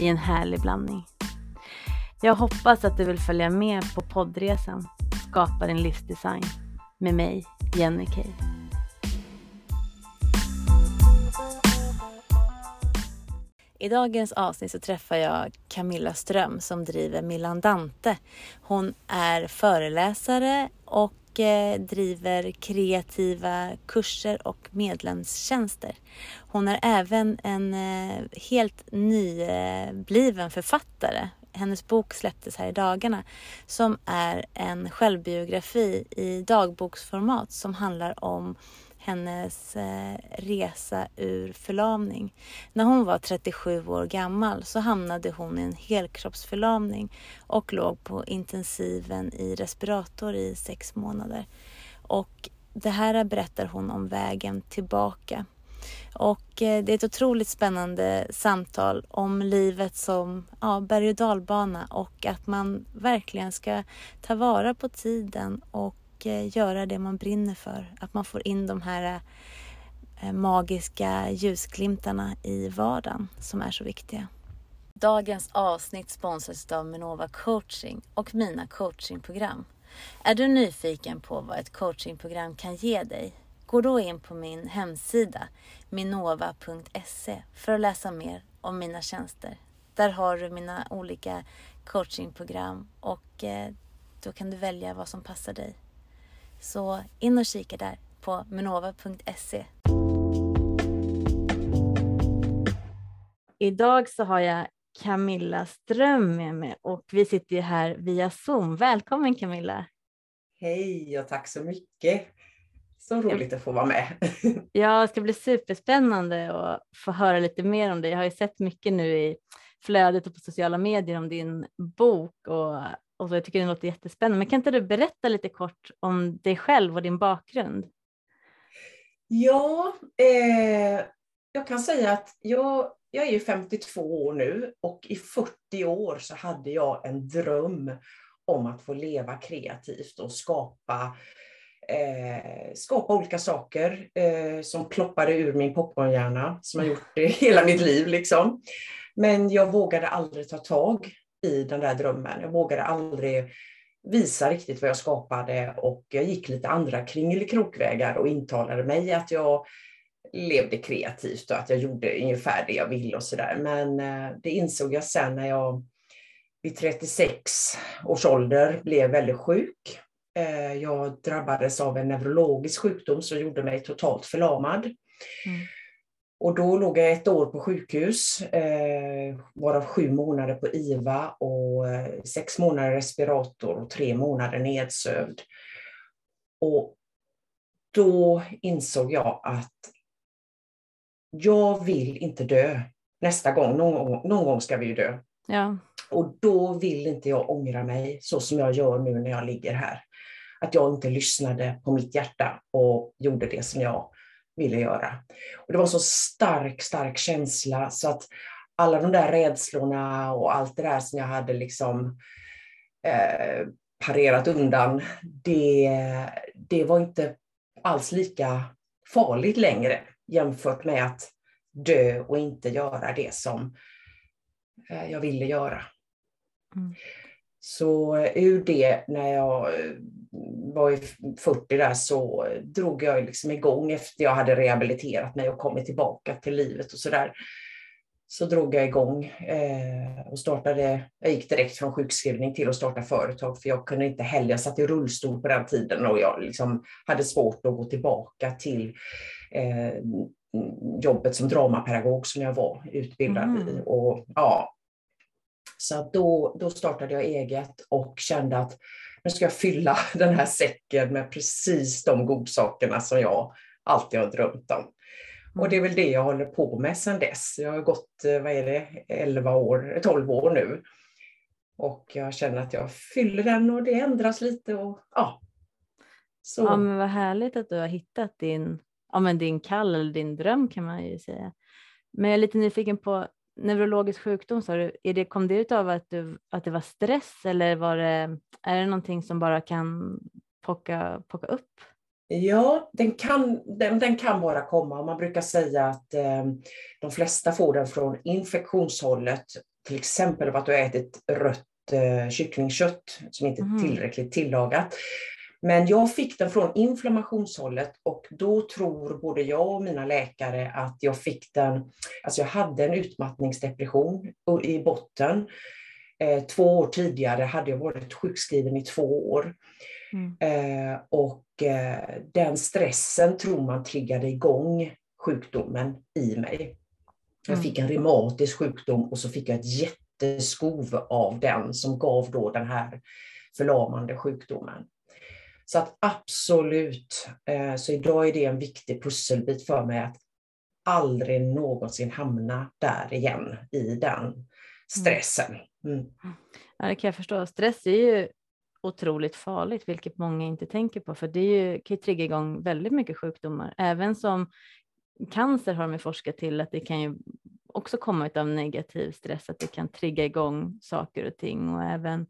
i en härlig blandning. Jag hoppas att du vill följa med på poddresan Skapa din livsdesign med mig, Jenny Kay. I dagens avsnitt så träffar jag Camilla Ström som driver Milandante. Hon är föreläsare och driver kreativa kurser och medlemstjänster. Hon är även en eh, helt nybliven eh, författare. Hennes bok släpptes här i dagarna som är en självbiografi i dagboksformat som handlar om hennes eh, resa ur förlamning. När hon var 37 år gammal så hamnade hon i en helkroppsförlamning och låg på intensiven i respirator i sex månader. Och det här berättar hon om vägen tillbaka. Och eh, det är ett otroligt spännande samtal om livet som ja, berg och dalbana och att man verkligen ska ta vara på tiden och och göra det man brinner för. Att man får in de här eh, magiska ljusglimtarna i vardagen som är så viktiga. Dagens avsnitt sponsras av Minova coaching och mina coachingprogram. Är du nyfiken på vad ett coachingprogram kan ge dig? Gå då in på min hemsida minova.se för att läsa mer om mina tjänster. Där har du mina olika coachingprogram och eh, då kan du välja vad som passar dig. Så in och kika där på menova.se. Idag så har jag Camilla Ström med mig och vi sitter ju här via Zoom. Välkommen Camilla! Hej och tack så mycket! Så roligt att få vara med. ja, det ska bli superspännande att få höra lite mer om det. Jag har ju sett mycket nu i flödet och på sociala medier om din bok och och så. Jag tycker det låter jättespännande. Men kan inte du berätta lite kort om dig själv och din bakgrund? Ja, eh, jag kan säga att jag, jag är ju 52 år nu och i 40 år så hade jag en dröm om att få leva kreativt och skapa, eh, skapa olika saker eh, som ploppade ur min popcornhjärna, som har gjort det hela mitt liv. Liksom. Men jag vågade aldrig ta tag i den där drömmen. Jag vågade aldrig visa riktigt vad jag skapade och jag gick lite andra kringelikrokvägar och intalade mig att jag levde kreativt och att jag gjorde ungefär det jag ville och sådär. Men eh, det insåg jag sen när jag vid 36 års ålder blev väldigt sjuk. Eh, jag drabbades av en neurologisk sjukdom som gjorde mig totalt förlamad. Mm. Och då låg jag ett år på sjukhus, eh, varav sju månader på IVA och eh, sex månader respirator och tre månader nedsövd. Och då insåg jag att jag vill inte dö nästa gång. Någon, någon gång ska vi ju dö. Ja. Och då vill inte jag ångra mig så som jag gör nu när jag ligger här. Att jag inte lyssnade på mitt hjärta och gjorde det som jag ville göra. Och det var så stark, stark känsla så att alla de där rädslorna och allt det där som jag hade liksom eh, parerat undan, det, det var inte alls lika farligt längre jämfört med att dö och inte göra det som eh, jag ville göra. Mm. Så ur det, när jag var i 40 där, så drog jag liksom igång efter jag hade rehabiliterat mig och kommit tillbaka till livet och sådär. Så drog jag igång eh, och startade, jag gick direkt från sjukskrivning till att starta företag för jag kunde inte heller, jag satt i rullstol på den tiden och jag liksom hade svårt att gå tillbaka till eh, jobbet som dramapedagog som jag var utbildad mm. i. Och, ja, så då, då startade jag eget och kände att nu ska jag fylla den här säcken med precis de godsakerna som jag alltid har drömt om. Och det är väl det jag håller på med sedan dess. Jag har gått, eh, vad är det, 11 år, 12 år nu. Och jag känner att jag fyller den och det ändras lite och ja. Så. Ja men vad härligt att du har hittat din, ja, men din kall eller din dröm kan man ju säga. Men jag är lite nyfiken på neurologisk sjukdom, sa du, är det, kom det av att, du, att det var stress eller var det, är det någonting som bara kan pocka, pocka upp? Ja, den kan, den, den kan bara komma. Man brukar säga att eh, de flesta får den från infektionshållet, till exempel av att du har ätit rött eh, kycklingkött som inte är mm. tillräckligt tillagat. Men jag fick den från inflammationshållet och då tror både jag och mina läkare att jag fick den, alltså jag hade en utmattningsdepression i botten. Eh, två år tidigare hade jag varit sjukskriven i två år. Mm. Eh, och eh, den stressen tror man triggade igång sjukdomen i mig. Jag mm. fick en reumatisk sjukdom och så fick jag ett jätteskov av den som gav då den här förlamande sjukdomen. Så att absolut, eh, så idag är det en viktig pusselbit för mig att aldrig någonsin hamna där igen i den stressen. Mm. Ja, det kan jag förstå. Stress är ju otroligt farligt, vilket många inte tänker på, för det är ju, kan ju trigga igång väldigt mycket sjukdomar. Även som cancer har de forskat till att det kan ju också komma av negativ stress, att det kan trigga igång saker och ting och även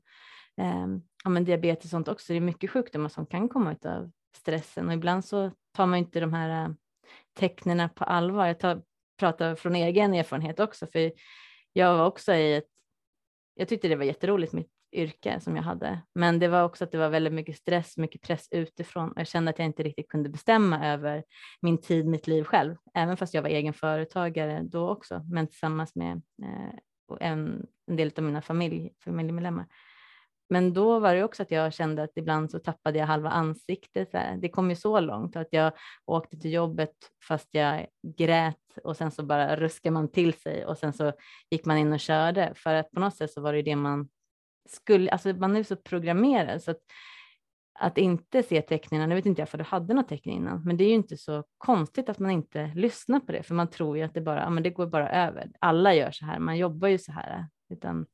Ehm, ja, men diabetes och sånt också. Det är mycket sjukdomar som kan komma av stressen och ibland så tar man inte de här tecknena tecknen på allvar. Jag tar, pratar från egen erfarenhet också, för jag var också i ett, jag tyckte det var jätteroligt mitt yrke som jag hade, men det var också att det var väldigt mycket stress, mycket press utifrån och jag kände att jag inte riktigt kunde bestämma över min tid, mitt liv själv, även fast jag var egen företagare då också, men tillsammans med eh, en, en del av mina familj, familjemedlemmar. Men då var det också att jag kände att ibland så tappade jag halva ansiktet. Det kom ju så långt att jag åkte till jobbet fast jag grät och sen så bara ruskade man till sig och sen så gick man in och körde för att på något sätt så var det ju det man skulle, alltså man är så programmerad så att att inte se tecknen, nu vet inte jag för du hade något tecken innan, men det är ju inte så konstigt att man inte lyssnar på det, för man tror ju att det bara, ja, men det går bara över. Alla gör så här, man jobbar ju så här. Utan...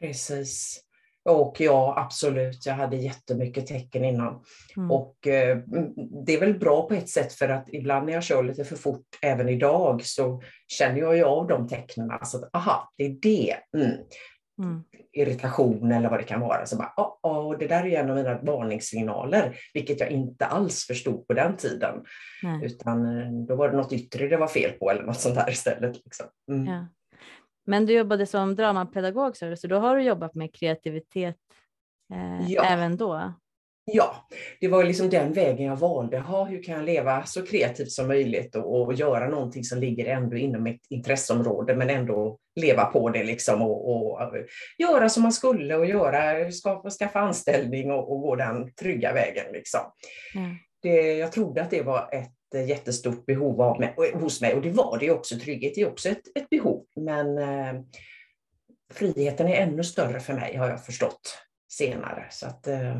Precis. Och ja, absolut, jag hade jättemycket tecken innan. Mm. Och eh, det är väl bra på ett sätt för att ibland när jag kör lite för fort, även idag, så känner jag ju av de tecknen. Alltså, aha, det är det. Mm. Mm. Irritation eller vad det kan vara. Så bara, oh, oh, det där är en av mina varningssignaler, vilket jag inte alls förstod på den tiden. Nej. Utan eh, då var det något yttre det var fel på eller något sånt där istället. Liksom. Mm. Ja. Men du jobbade som dramapedagog, så då har du jobbat med kreativitet eh, ja. även då? Ja, det var liksom den vägen jag valde. Ha, hur kan jag leva så kreativt som möjligt och, och göra någonting som ligger ändå inom mitt intresseområde men ändå leva på det liksom och, och göra som man skulle och göra, skaffa, skaffa anställning och, och gå den trygga vägen. Liksom. Mm. Det, jag trodde att det var ett jättestort behov av mig, hos mig och det var det också. Trygghet är också ett, ett behov men eh, friheten är ännu större för mig har jag förstått senare. Så att, eh,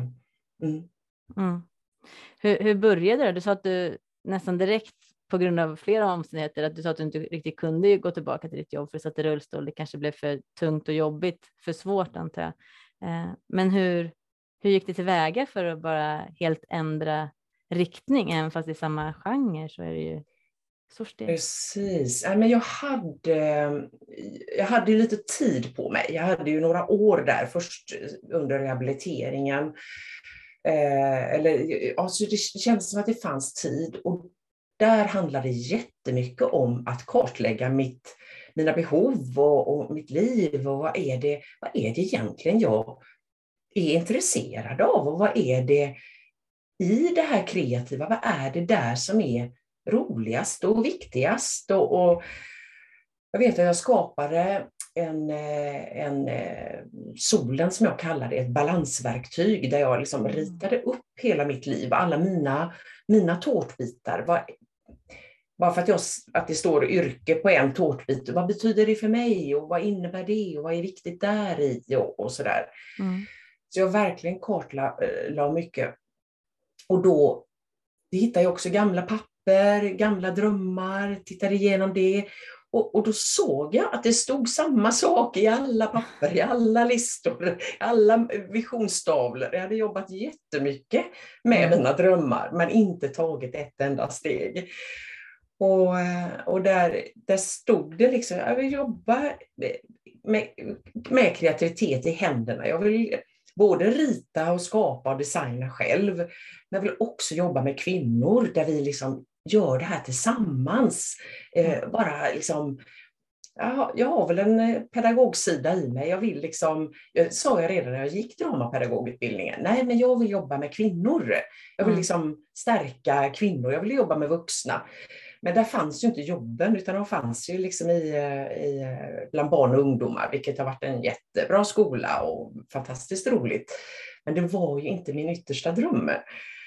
mm. Mm. Hur, hur började det? Du sa att du nästan direkt på grund av flera omständigheter, att du sa att du inte riktigt kunde gå tillbaka till ditt jobb för du satt i rullstol. Det kanske blev för tungt och jobbigt, för svårt antar jag. Eh, men hur, hur gick det tillväga för att bara helt ändra riktning, även fast det är samma genre så är det ju stort steg. Precis. men jag, hade, jag hade lite tid på mig. Jag hade ju några år där, först under rehabiliteringen. Eh, eller, alltså det kändes som att det fanns tid och där handlade det jättemycket om att kartlägga mitt, mina behov och, och mitt liv och vad är, det, vad är det egentligen jag är intresserad av och vad är det i det här kreativa, vad är det där som är roligast och viktigast? Och, och jag vet att jag skapade en, eh, en eh, solen som jag kallar det, ett balansverktyg där jag liksom mm. ritade upp hela mitt liv, alla mina, mina tårtbitar. Vad, bara för att, jag, att det står yrke på en tårtbit, vad betyder det för mig och vad innebär det och vad är viktigt där i och, och sådär. Mm. Så jag verkligen kartlade eh, mycket och då hittade jag också gamla papper gamla drömmar, tittade igenom det. Och, och, då såg jag att det stod samma sak i alla papper, i alla listor, i alla visionstavlor. Jag hade jobbat jättemycket med mm. mina drömmar, men inte tagit ett enda steg. Och, och där, där stod det liksom, jag vill jobba med, med kreativitet i händerna. Jag vill både rita och skapa och designa själv. Men jag vill också jobba med kvinnor där vi liksom gör det här tillsammans. Eh, mm. bara liksom, jag, har väl en eh, pedagogsida i mig. Jag vill liksom, jag sa jag redan när jag gick dramapedagogutbildningen, nej men jag vill jobba med kvinnor. Jag vill mm. liksom stärka kvinnor, jag vill jobba med vuxna. Men där fanns ju inte jobben utan de fanns ju liksom i, eh, i, eh, bland barn och ungdomar, vilket har varit en jättebra skola och fantastiskt roligt. Men det var ju inte min yttersta dröm.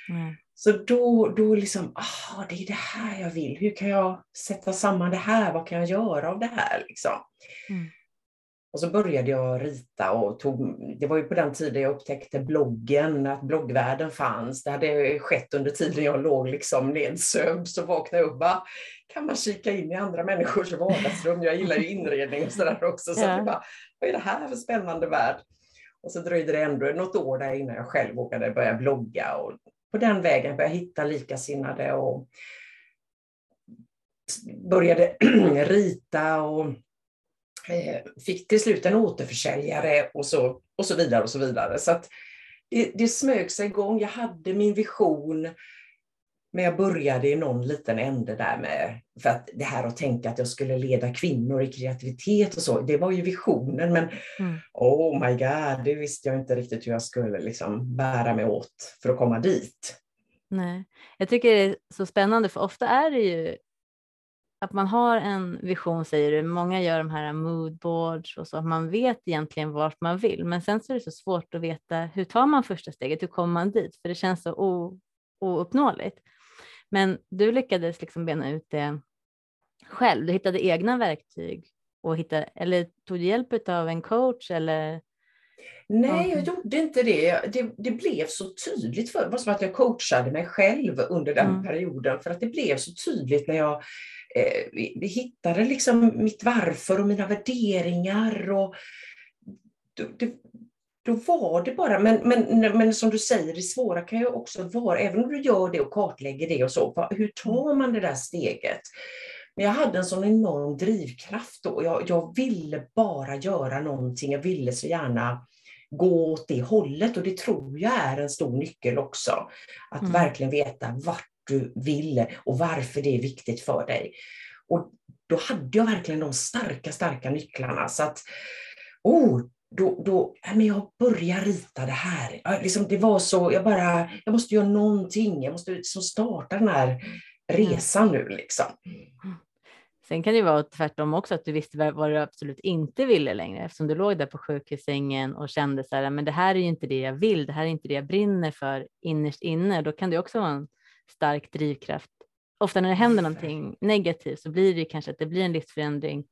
Mm. Så då, då liksom, ah, det är det här jag vill. Hur kan jag sätta samman det här? Vad kan jag göra av det här? Liksom. Mm. Och så började jag rita och tog, det var ju på den tiden jag upptäckte bloggen, att bloggvärlden fanns. Det hade skett under tiden jag låg liksom nedsövd, så vaknade jag upp bara, kan man kika in i andra människors vardagsrum? Jag gillar ju inredning och sådär också. Så ja. jag bara, vad är det här för spännande värld? Och så dröjde det ändå något år där innan jag själv vågade börja blogga och på den vägen började jag hitta likasinnade och började rita och fick till slut en återförsäljare och så, och så vidare. och så vidare. Så att det, det smög sig igång. Jag hade min vision, men jag började i någon liten ände där med, för att det här att tänka att jag skulle leda kvinnor i kreativitet och så, det var ju visionen, men mm. oh my god, det visste jag inte riktigt hur jag skulle liksom bära mig åt för att komma dit. Nej, jag tycker det är så spännande, för ofta är det ju att man har en vision säger du, många gör de här moodboards och så, att man vet egentligen vart man vill, men sen så är det så svårt att veta hur tar man första steget, hur kommer man dit, för det känns så ouppnåeligt. Men du lyckades liksom bena ut det själv, du hittade egna verktyg och hittade, eller tog du hjälp av en coach eller? Nej, jag gjorde inte det. det. Det, blev så tydligt för det var som att jag coachade mig själv under den mm. perioden, för att det blev så tydligt när jag eh, hittade liksom mitt varför och mina värderingar. Och det, då var det bara, men, men, men som du säger, det svåra kan ju också vara, även om du gör det och kartlägger det och så, hur tar man det där steget? Men jag hade en sån enorm drivkraft då. Jag, jag ville bara göra någonting. Jag ville så gärna gå åt det hållet och det tror jag är en stor nyckel också. Att mm. verkligen veta vart du vill och varför det är viktigt för dig. Och då hade jag verkligen de starka, starka nycklarna. Så att, oh, då, då men jag börjar rita det här. Jag, liksom, det var så, jag bara, jag måste göra någonting. Jag måste liksom starta den här resan nu. Liksom. Sen kan det vara tvärtom också, att du visste vad du absolut inte ville längre, eftersom du låg där på sjukhussängen och kände så här, men det här är ju inte det jag vill, det här är inte det jag brinner för innerst inne. Då kan det också vara en stark drivkraft. Ofta när det händer någonting negativt så blir det kanske att det blir en livsförändring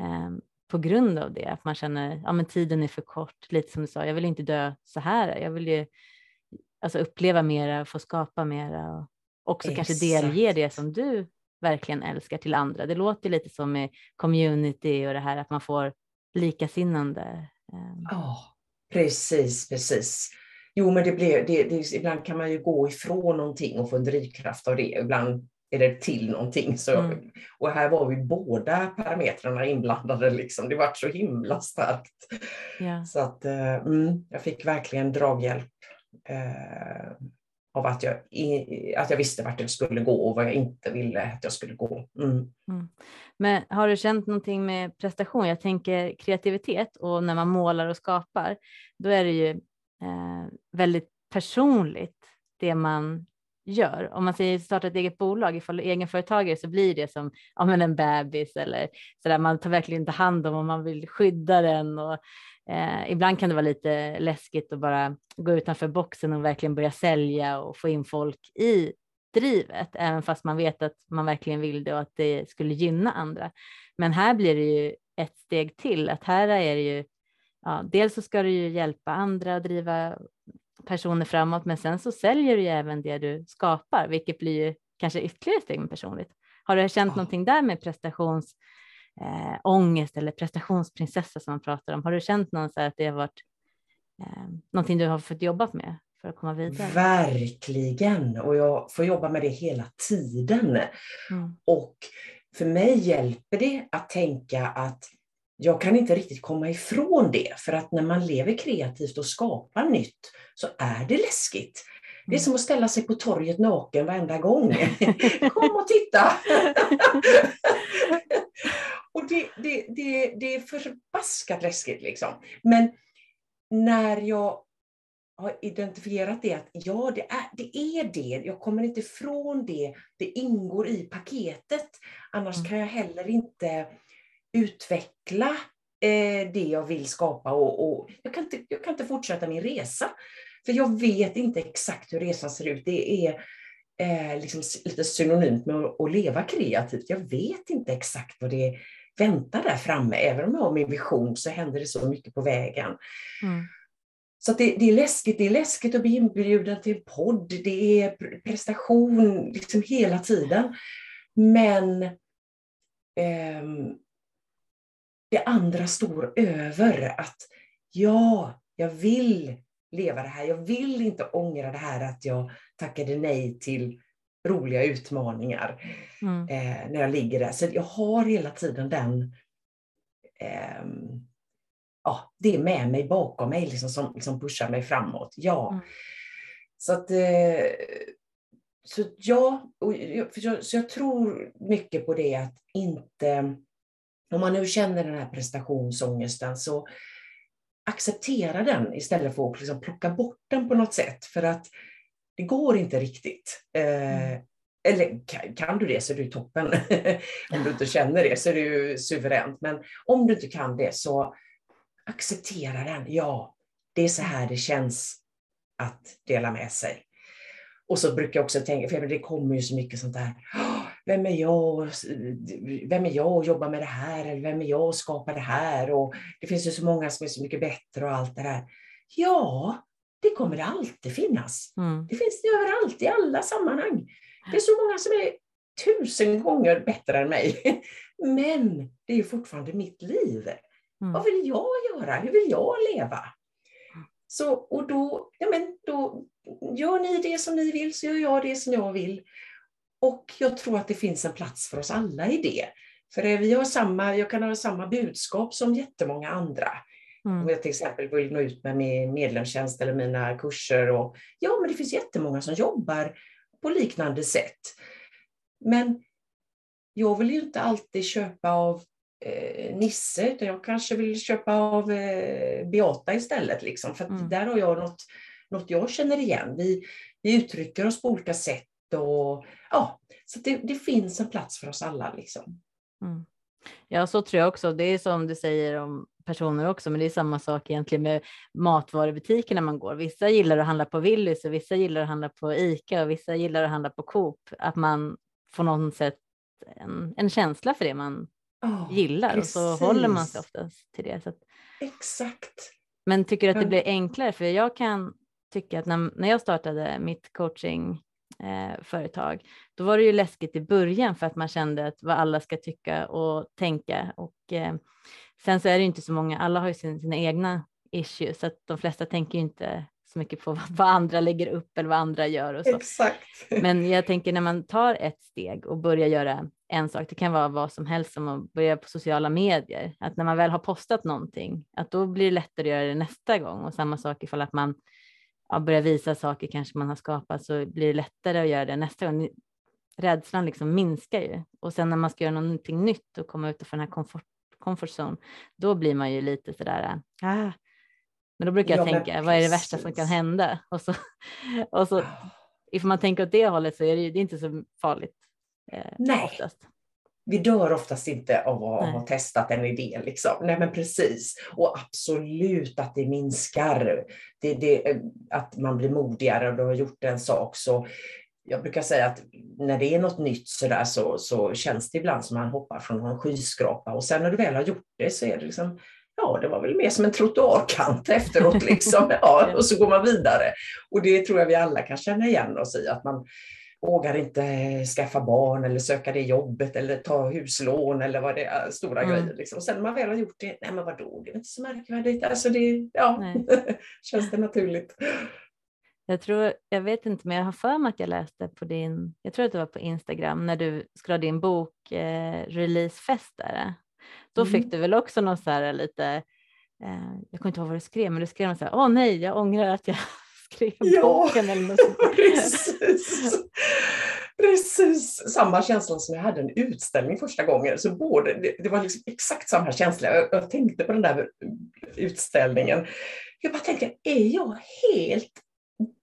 eh, på grund av det, att man känner att ja, tiden är för kort, lite som du sa, jag vill inte dö så här, jag vill ju alltså, uppleva mera, få skapa mera och också Exakt. kanske delge det som du verkligen älskar till andra. Det låter lite som med community och det här att man får likasinnande. Ja, oh, precis, precis. Jo, men det blir, det, det, ibland kan man ju gå ifrån någonting och få en drivkraft av det. Ibland är det till någonting. Så, mm. Och här var vi båda parametrarna inblandade. Liksom. Det var så himla starkt. Yeah. Så att eh, mm, jag fick verkligen draghjälp eh, av att jag, att jag visste vart jag skulle gå och vad jag inte ville att jag skulle gå. Mm. Mm. Men har du känt någonting med prestation? Jag tänker kreativitet och när man målar och skapar, då är det ju eh, väldigt personligt det man gör. Om man säger starta ett eget bolag, ifall du är egenföretagare så blir det som ja, men en bebis eller så där. Man tar verkligen inte hand om och man vill skydda den och eh, ibland kan det vara lite läskigt att bara gå utanför boxen och verkligen börja sälja och få in folk i drivet, även fast man vet att man verkligen vill det och att det skulle gynna andra. Men här blir det ju ett steg till, att här är det ju ja, dels så ska du ju hjälpa andra att driva personer framåt, men sen så säljer du ju även det du skapar, vilket blir ju kanske ytterligare steg med personligt. Har du känt ja. någonting där med prestationsångest eh, eller prestationsprinsessa som man pratar om? Har du känt någon så att det har varit eh, någonting du har fått jobba med för att komma vidare? Verkligen, och jag får jobba med det hela tiden. Mm. Och för mig hjälper det att tänka att jag kan inte riktigt komma ifrån det, för att när man lever kreativt och skapar nytt så är det läskigt. Det är mm. som att ställa sig på torget naken varenda gång. Kom och titta! och det, det, det, det är förbaskat läskigt. Liksom. Men när jag har identifierat det, att ja, det är, det är det. Jag kommer inte ifrån det. Det ingår i paketet. Annars mm. kan jag heller inte utveckla eh, det jag vill skapa. Och, och, jag, kan inte, jag kan inte fortsätta min resa. För jag vet inte exakt hur resan ser ut. Det är eh, liksom lite synonymt med att, att leva kreativt. Jag vet inte exakt vad det väntar där framme. Även om jag har min vision så händer det så mycket på vägen. Mm. Så det, det, är läskigt. Det är läskigt att bli inbjuden till en podd. Det är prestation liksom hela tiden. Men eh, det andra står över. Att ja, jag vill leva det här. Jag vill inte ångra det här att jag tackade nej till roliga utmaningar mm. eh, när jag ligger där. Så jag har hela tiden den eh, ja, det är med mig bakom mig liksom, som liksom pushar mig framåt. Ja. Mm. Så att eh, så ja, och jag, så jag tror mycket på det att inte, om man nu känner den här prestationsångesten så acceptera den istället för att liksom plocka bort den på något sätt. För att det går inte riktigt. Eh, mm. Eller kan du det så är det toppen. om du inte känner det så är ju suveränt. Men om du inte kan det så acceptera den. Ja, det är så här det känns att dela med sig. Och så brukar jag också tänka, för det kommer ju så mycket sånt där, vem är jag, vem är jag att jobba med det här, eller vem är jag att skapa det här, och det finns ju så många som är så mycket bättre och allt det där. Ja, det kommer det alltid finnas. Mm. Det finns det överallt, i alla sammanhang. Det är så många som är tusen gånger bättre än mig. Men det är fortfarande mitt liv. Mm. Vad vill jag göra? Hur vill jag leva? Så, och då, ja men då gör ni det som ni vill så gör jag det som jag vill. Och jag tror att det finns en plats för oss alla i det. För vi har samma, jag kan ha samma budskap som jättemånga andra. Mm. Om jag till exempel vill nå ut med min medlemstjänst eller mina kurser. Och, ja, men det finns jättemånga som jobbar på liknande sätt. Men jag vill ju inte alltid köpa av eh, Nisse, utan jag kanske vill köpa av eh, Beata istället. Liksom, för mm. där har jag något, något jag känner igen. Vi, vi uttrycker oss på olika sätt. Och, ja, så det, det finns en plats för oss alla. Liksom. Mm. Ja, så tror jag också. Det är som du säger om personer också, men det är samma sak egentligen med matvarubutiker när man går. Vissa gillar att handla på Willys och vissa gillar att handla på Ica och vissa gillar att handla på Coop. Att man får något sätt en, en känsla för det man oh, gillar precis. och så håller man sig oftast till det. Att... Exakt. Men tycker du att det blir enklare? För jag kan tycka att när, när jag startade mitt coaching eh, företag, då var det ju läskigt i början för att man kände att vad alla ska tycka och tänka. Och eh, sen så är det inte så många, alla har ju sin, sina egna issues, så att de flesta tänker ju inte så mycket på vad andra lägger upp eller vad andra gör. Och så. Exakt. Men jag tänker när man tar ett steg och börjar göra en sak, det kan vara vad som helst som att börja på sociala medier, att när man väl har postat någonting, att då blir det lättare att göra det nästa gång och samma sak ifall att man ja, börjar visa saker kanske man har skapat så blir det lättare att göra det nästa gång. Rädslan liksom minskar ju och sen när man ska göra någonting nytt och komma utanför den här comfort, comfort zone, då blir man ju lite sådär, ah, men då brukar jag ja, tänka, vad är det värsta som kan hända? Och så, och så ifall man tänker åt det hållet så är det, det är inte så farligt. Eh, Nej. Oftast. Vi dör oftast inte av att ha testat en idé. Liksom. Nej men precis. Och absolut att det minskar. Det, det, att man blir modigare och du har gjort en sak. Så jag brukar säga att när det är något nytt så, så, så känns det ibland som man hoppar från en skyskrapa och sen när du väl har gjort det så är det liksom ja, det var väl mer som en trottoarkant efteråt. Liksom. Ja, och så går man vidare. Och det tror jag vi alla kan känna igen oss i, att man, vågar inte skaffa barn eller söka det jobbet eller ta huslån eller vad det är, stora mm. grejer. Liksom. sen när man väl har gjort det, nej men vadå, det är inte så märkvärdigt. Alltså det, ja, känns det naturligt. Jag tror, jag vet inte, men jag har för mig att jag läste på din, jag tror att det var på Instagram, när du skulle ha din bok eh, releasefest där. Då mm. fick du väl också någon så här lite, eh, jag kommer inte ihåg vad du skrev, men du skrev så här, åh nej, jag ångrar att jag skrev ja, boken eller något sånt. precis. Precis samma känsla som jag hade en utställning första gången. Så både, det, det var liksom exakt samma känsla. Jag, jag tänkte på den där utställningen. Jag bara tänkte, är jag helt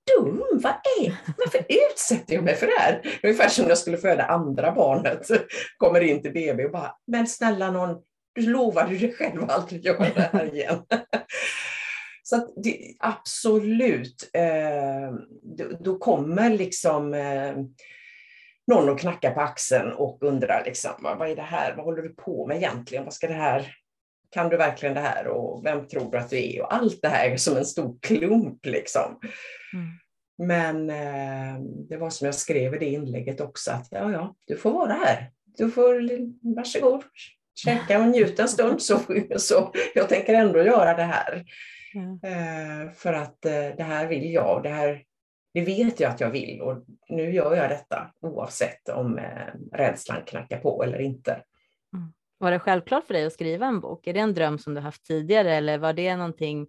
dum? Vad är, varför utsätter jag mig för det här? Ungefär som när jag skulle föda andra barnet. Kommer in till BB och bara, men snälla någon, du lovade dig själv att aldrig göra det här igen. Så det, absolut, eh, då, då, kommer liksom eh, någon och knackar på axeln och undrar liksom, vad är det här? Vad håller du på med egentligen? Vad ska det här? Kan du verkligen det här? Och vem tror du att du är? Och allt det här är som en stor klump liksom. Mm. Men eh, det var som jag skrev i det inlägget också, att ja, ja, du får vara här. Du får, varsågod, käka och njuta en stund. Så, så jag tänker ändå göra det här. Mm. för att eh, det här vill jag. Det, här, det vet jag att jag vill och nu gör jag detta oavsett om eh, rädslan knackar på eller inte. Mm. Var det självklart för dig att skriva en bok? Är det en dröm som du haft tidigare eller var det någonting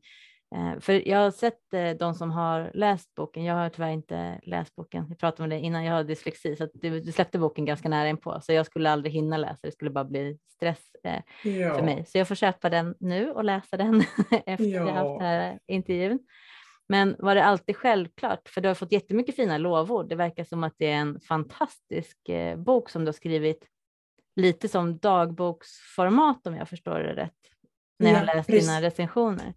för jag har sett eh, de som har läst boken. Jag har tyvärr inte läst boken. Jag pratade om det innan. Jag har dyslexi så du, du släppte boken ganska nära inpå så jag skulle aldrig hinna läsa. Det skulle bara bli stress eh, ja. för mig. Så jag får köpa den nu och läsa den efter ja. jag haft den här intervjun. Men var det alltid självklart? För du har fått jättemycket fina lovord. Det verkar som att det är en fantastisk bok som du har skrivit lite som dagboksformat om jag förstår det rätt. När jag har läst precis. dina recensioner.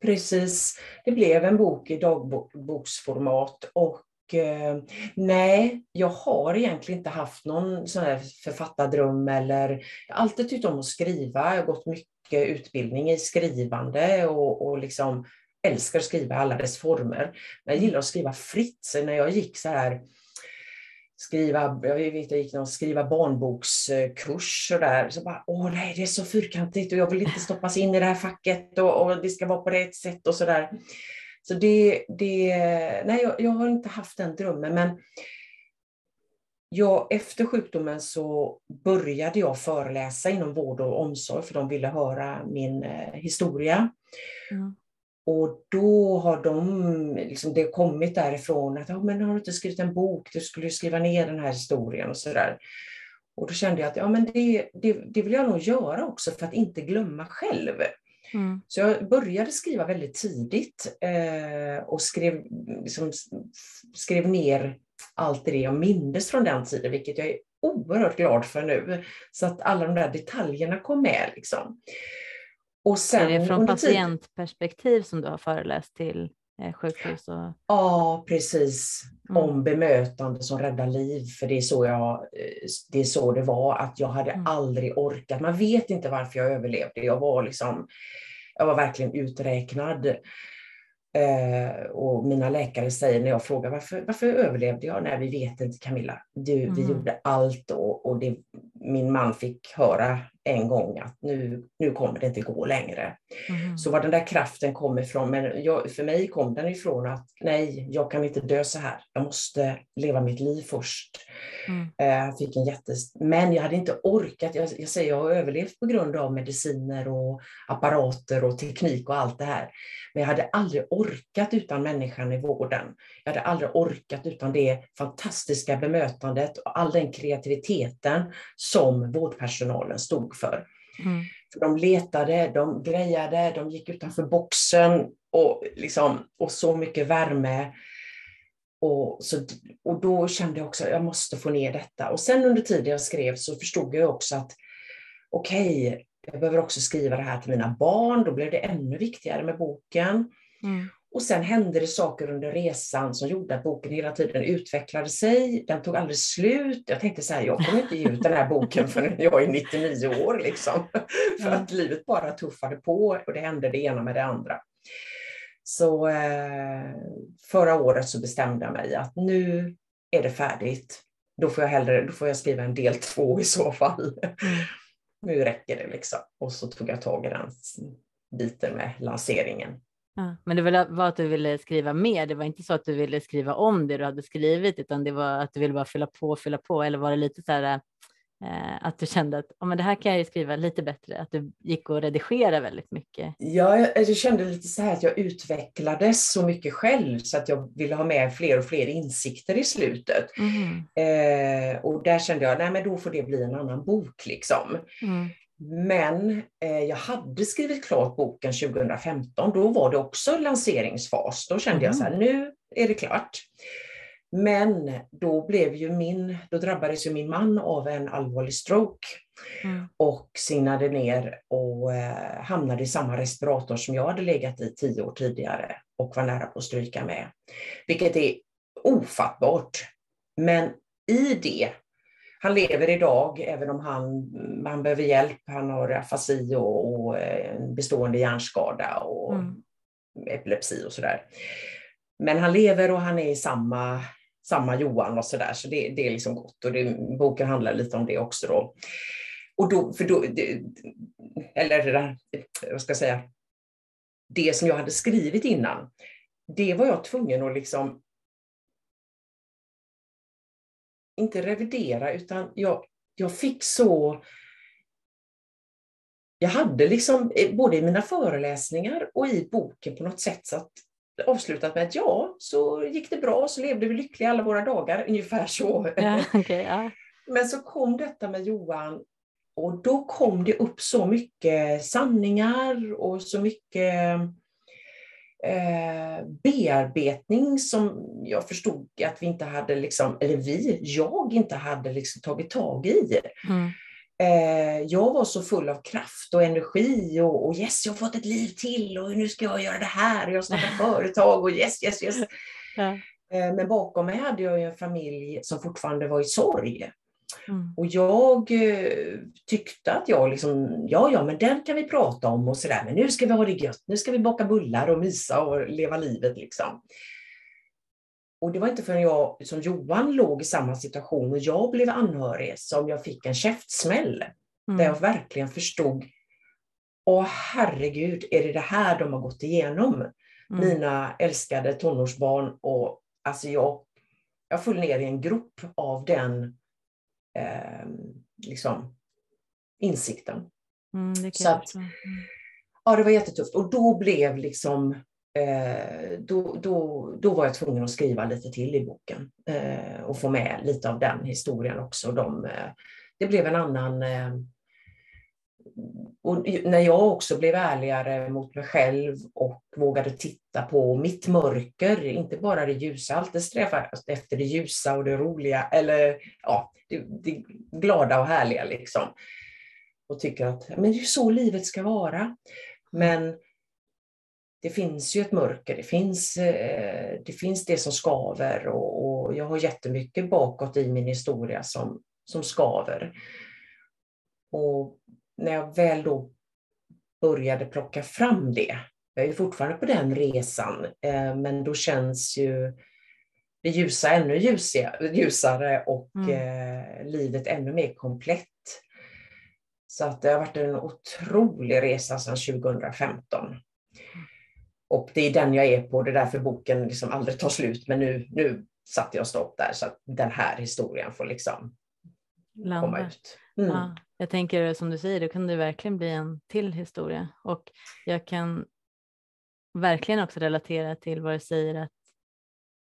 Precis, det blev en bok i dagboksformat och eh, nej, jag har egentligen inte haft någon sån här författardröm eller jag har alltid tyckt om att skriva. Jag har gått mycket utbildning i skrivande och, och liksom älskar att skriva i alla dess former. Men jag gillar att skriva fritt. Så när jag gick så här skriva, jag vet jag gick någon skriva barnbokskurs och där, så bara, åh nej, det är så fyrkantigt och jag vill inte stoppas in i det här facket och, och det ska vara på rätt sätt och så där. Så det, det nej, jag, jag, har inte haft den drömmen, men jag, efter sjukdomen så började jag föreläsa inom vård och omsorg, för de ville höra min eh, historia. Mm. Och då har de, liksom, det kommit därifrån att, ja, men har du inte skrivit en bok, du skulle skriva ner den här historien och sådär. Och då kände jag att ja, men det, det, det vill jag nog göra också för att inte glömma själv. Mm. Så jag började skriva väldigt tidigt eh, och skrev, liksom, skrev ner allt det jag mindes från den tiden, vilket jag är oerhört glad för nu. Så att alla de där detaljerna kom med. Liksom. Och sen, är det från patientperspektiv som du har föreläst till eh, sjukhus? Och... Ja, precis. Mm. Om bemötande som räddar liv. För det är, så jag, eh, det är så det var, att jag hade mm. aldrig orkat. Man vet inte varför jag överlevde. Jag var, liksom, jag var verkligen uträknad. Eh, och mina läkare säger när jag frågar varför, varför överlevde jag? Nej, vi vet inte Camilla. Du, mm. Vi gjorde allt och, och det, min man fick höra en gång att nu, nu kommer det inte gå längre. Mm. Så var den där kraften kom ifrån, men jag, för mig kom den ifrån att nej, jag kan inte dö så här. Jag måste leva mitt liv först. Mm. Eh, fick en jättes... Men jag hade inte orkat. Jag, jag säger jag har överlevt på grund av mediciner och apparater och teknik och allt det här. Men jag hade aldrig orkat utan människan i vården. Jag hade aldrig orkat utan det fantastiska bemötandet och all den kreativiteten som vårdpersonalen stod för. Mm. För de letade, de grejade, de gick utanför boxen och, liksom, och så mycket värme. Och, så, och då kände jag också att jag måste få ner detta. Och sen under tiden jag skrev så förstod jag också att okej, okay, jag behöver också skriva det här till mina barn. Då blev det ännu viktigare med boken. Mm. Och sen hände det saker under resan som gjorde att boken hela tiden utvecklade sig. Den tog aldrig slut. Jag tänkte så här, jag kommer inte ge ut den här boken förrän jag är 99 år. Liksom. För att livet bara tuffade på och det hände det ena med det andra. Så eh, förra året så bestämde jag mig att nu, är det färdigt. Då får jag hellre då får jag skriva en del två i så fall. Mm. nu räcker det liksom. Och så tog jag tag i den biten med lanseringen. Ja, men det var att du ville skriva mer, det var inte så att du ville skriva om det du hade skrivit utan det var att du ville bara fylla på, fylla på eller var det lite så här Eh, att du kände att oh, men det här kan jag ju skriva lite bättre, att du gick och redigerade väldigt mycket? Ja, jag, jag, kände lite så här att jag utvecklades så mycket själv så att jag ville ha med fler och fler insikter i slutet. Mm. Eh, och där kände jag, nej men då får det bli en annan bok liksom. Mm. Men eh, jag hade skrivit klart boken 2015, då var det också lanseringsfas. Då kände mm. jag så här, nu är det klart. Men då, blev ju min, då drabbades ju min man av en allvarlig stroke mm. och signade ner och eh, hamnade i samma respirator som jag hade legat i tio år tidigare och var nära på att stryka med. Vilket är ofattbart. Men i det, han lever idag även om han, han behöver hjälp, han har afasi och, och en eh, bestående hjärnskada och mm. epilepsi och sådär. Men han lever och han är i samma samma Johan och sådär, så det, det är liksom gott. Och det, boken handlar lite om det också då. Och då, för då, det, eller vad ska jag säga, det som jag hade skrivit innan, det var jag tvungen att liksom inte revidera, utan jag, jag fick så... Jag hade liksom, både i mina föreläsningar och i boken på något sätt så att avslutat med att ja, så gick det bra, så levde vi lyckliga alla våra dagar, ungefär så. Ja, okay, ja. Men så kom detta med Johan och då kom det upp så mycket sanningar och så mycket eh, bearbetning som jag förstod att vi inte hade, liksom, eller vi, jag inte hade liksom tagit tag i. Mm. Eh, jag var så full av kraft och energi och, och, yes, jag har fått ett liv till och nu ska jag göra det här och jag startar företag och yes, yes, yes. Ja. Eh, men bakom mig hade jag en familj som fortfarande var i sorg. Mm. Och jag eh, tyckte att jag liksom, ja, ja, men den kan vi prata om och sådär, men nu ska vi ha det gött, nu ska vi baka bullar och mysa och leva livet liksom. Och det var inte förrän jag som Johan låg i samma situation och jag blev anhörig som jag fick en käftsmäll. Mm. Där jag verkligen förstod, åh herregud, är det det här de har gått igenom? Mm. Mina älskade tonårsbarn och alltså jag, jag föll ner i en grop av den eh, liksom, insikten. Mm, Så att, mm. ja, det var jättetufft. Och då blev liksom Eh, då, då, då var jag tvungen att skriva lite till i boken eh, och få med lite av den historien också. De, eh, det blev en annan och när jag också blev ärligare mot mig själv och vågade titta på mitt mörker, inte bara det ljusa, alltid sträva efter det ljusa och det roliga, eller ja, det, det glada och härliga liksom. Och tycker att men det är så livet ska vara. Men det finns ju ett mörker, det finns eh, det, finns det som skaver och, och, jag har jättemycket bakåt i min historia som, som skaver. Och när jag väl då började plocka fram det, jag är fortfarande på den resan, eh, men då känns ju det ljusa ännu ljusare och mm. Eh, livet ännu mer komplett. Så att det har varit en otrolig resa sedan 2015. Och det är den jag är på, det är därför boken liksom aldrig tar slut. Men nu, nu satte jag stopp där så att den här historien får liksom Landa. komma ut. Mm. Ja, jag tänker som du säger, då kan det verkligen bli en till historia. Och jag kan verkligen också relatera till vad du säger att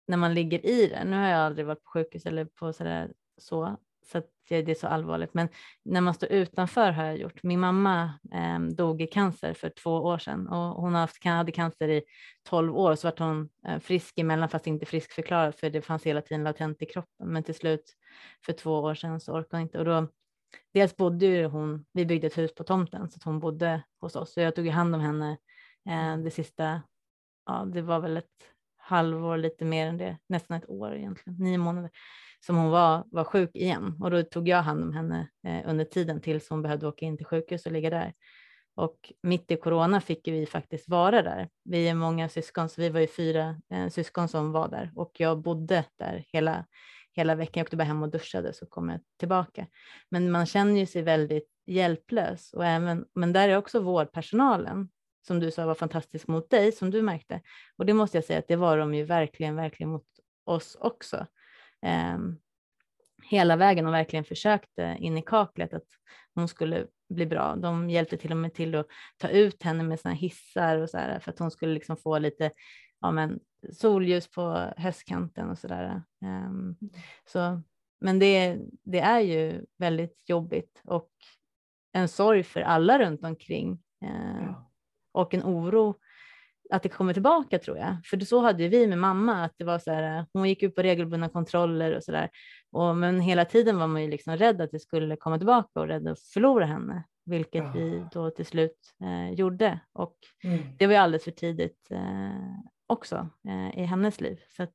när man ligger i det, nu har jag aldrig varit på sjukhus eller på sådär så, så att det är så allvarligt. Men när man står utanför har jag gjort. Min mamma eh, dog i cancer för två år sedan och hon haft, hade cancer i tolv år så vart hon eh, frisk emellan fast inte friskförklarad för det fanns hela tiden latent i kroppen. Men till slut för två år sedan så orkade hon inte och då dels bodde ju hon, vi byggde ett hus på tomten så att hon bodde hos oss så jag tog hand om henne eh, det sista, ja det var väl ett halvår lite mer än det, nästan ett år egentligen, nio månader som hon var, var sjuk igen och då tog jag hand om henne eh, under tiden tills hon behövde åka in till sjukhus och ligga där. Och mitt i corona fick vi faktiskt vara där. Vi är många syskon, så vi var ju fyra eh, syskon som var där och jag bodde där hela, hela veckan. Jag åkte bara hem och duschade så kom jag tillbaka. Men man känner ju sig väldigt hjälplös och även, men där är också vårdpersonalen som du sa var fantastisk mot dig som du märkte. Och det måste jag säga att det var de ju verkligen, verkligen mot oss också. Um, hela vägen och verkligen försökte in i kaklet att hon skulle bli bra. De hjälpte till och med till att ta ut henne med sina hissar och så här, för att hon skulle liksom få lite ja, men, solljus på höstkanten och så där. Um, så, men det, det är ju väldigt jobbigt och en sorg för alla runt omkring uh, och en oro att det kommer tillbaka tror jag. För så hade vi med mamma, att det var så här, hon gick ut på regelbundna kontroller och så där. Och, men hela tiden var man ju liksom rädd att det skulle komma tillbaka och rädd att förlora henne, vilket ja. vi då till slut eh, gjorde. Och mm. det var ju alldeles för tidigt eh, också eh, i hennes liv. Så att.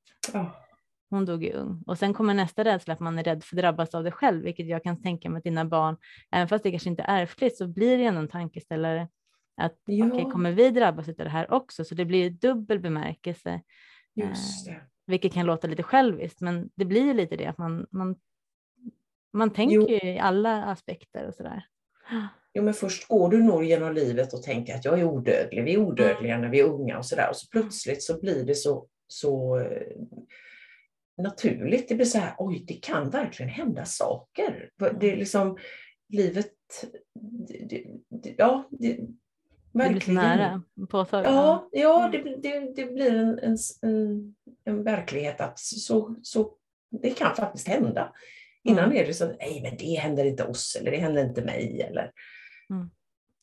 Hon dog ju ung. Och sen kommer nästa rädsla att man är rädd för att drabbas av det själv, vilket jag kan tänka mig att dina barn, även fast det kanske inte är ärftligt, så blir det ändå en tankeställare att ja. okay, kommer vi drabbas av det här också? Så det blir dubbel bemärkelse. Just det. Eh, vilket kan låta lite själviskt, men det blir ju lite det att man, man, man tänker jo. ju i alla aspekter och sådär. Jo, men först går du nog genom livet och tänker att jag är odödlig, vi är odödliga när vi är unga och sådär. Och så plötsligt så blir det så, så eh, naturligt. Det blir så här, oj, det kan verkligen hända saker. Det är liksom, livet, det, det, ja, det, Verkligen. Det blir så nära, påtagligt. Ja, ja det, det, det blir en, en, en, en, verklighet att så, så det kan faktiskt hända. Innan mm. är det så, nej men det händer inte oss eller det händer inte mig. Eller, mm.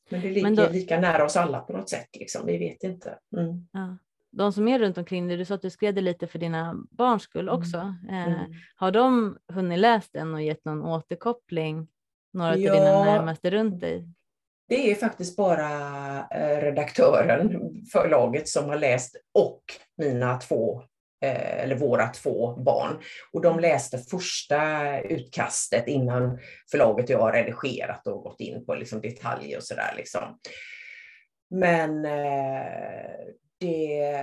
Men det ligger men då, lika nära oss alla på något sätt, liksom. vi vet inte. Mm. Ja. De som är runt omkring dig, du sa att du skrev det lite för dina barns skull mm. också. Eh, mm. har de hunnit läst den och gett någon återkoppling, några ja. av dina närmaste runt dig? Det är faktiskt bara eh, redaktören, förlaget, som har läst och mina två, eller våra två barn. Och de läste första utkastet innan förlaget och jag har redigerat och gått in på liksom detaljer och sådär. Liksom. Men eh, det,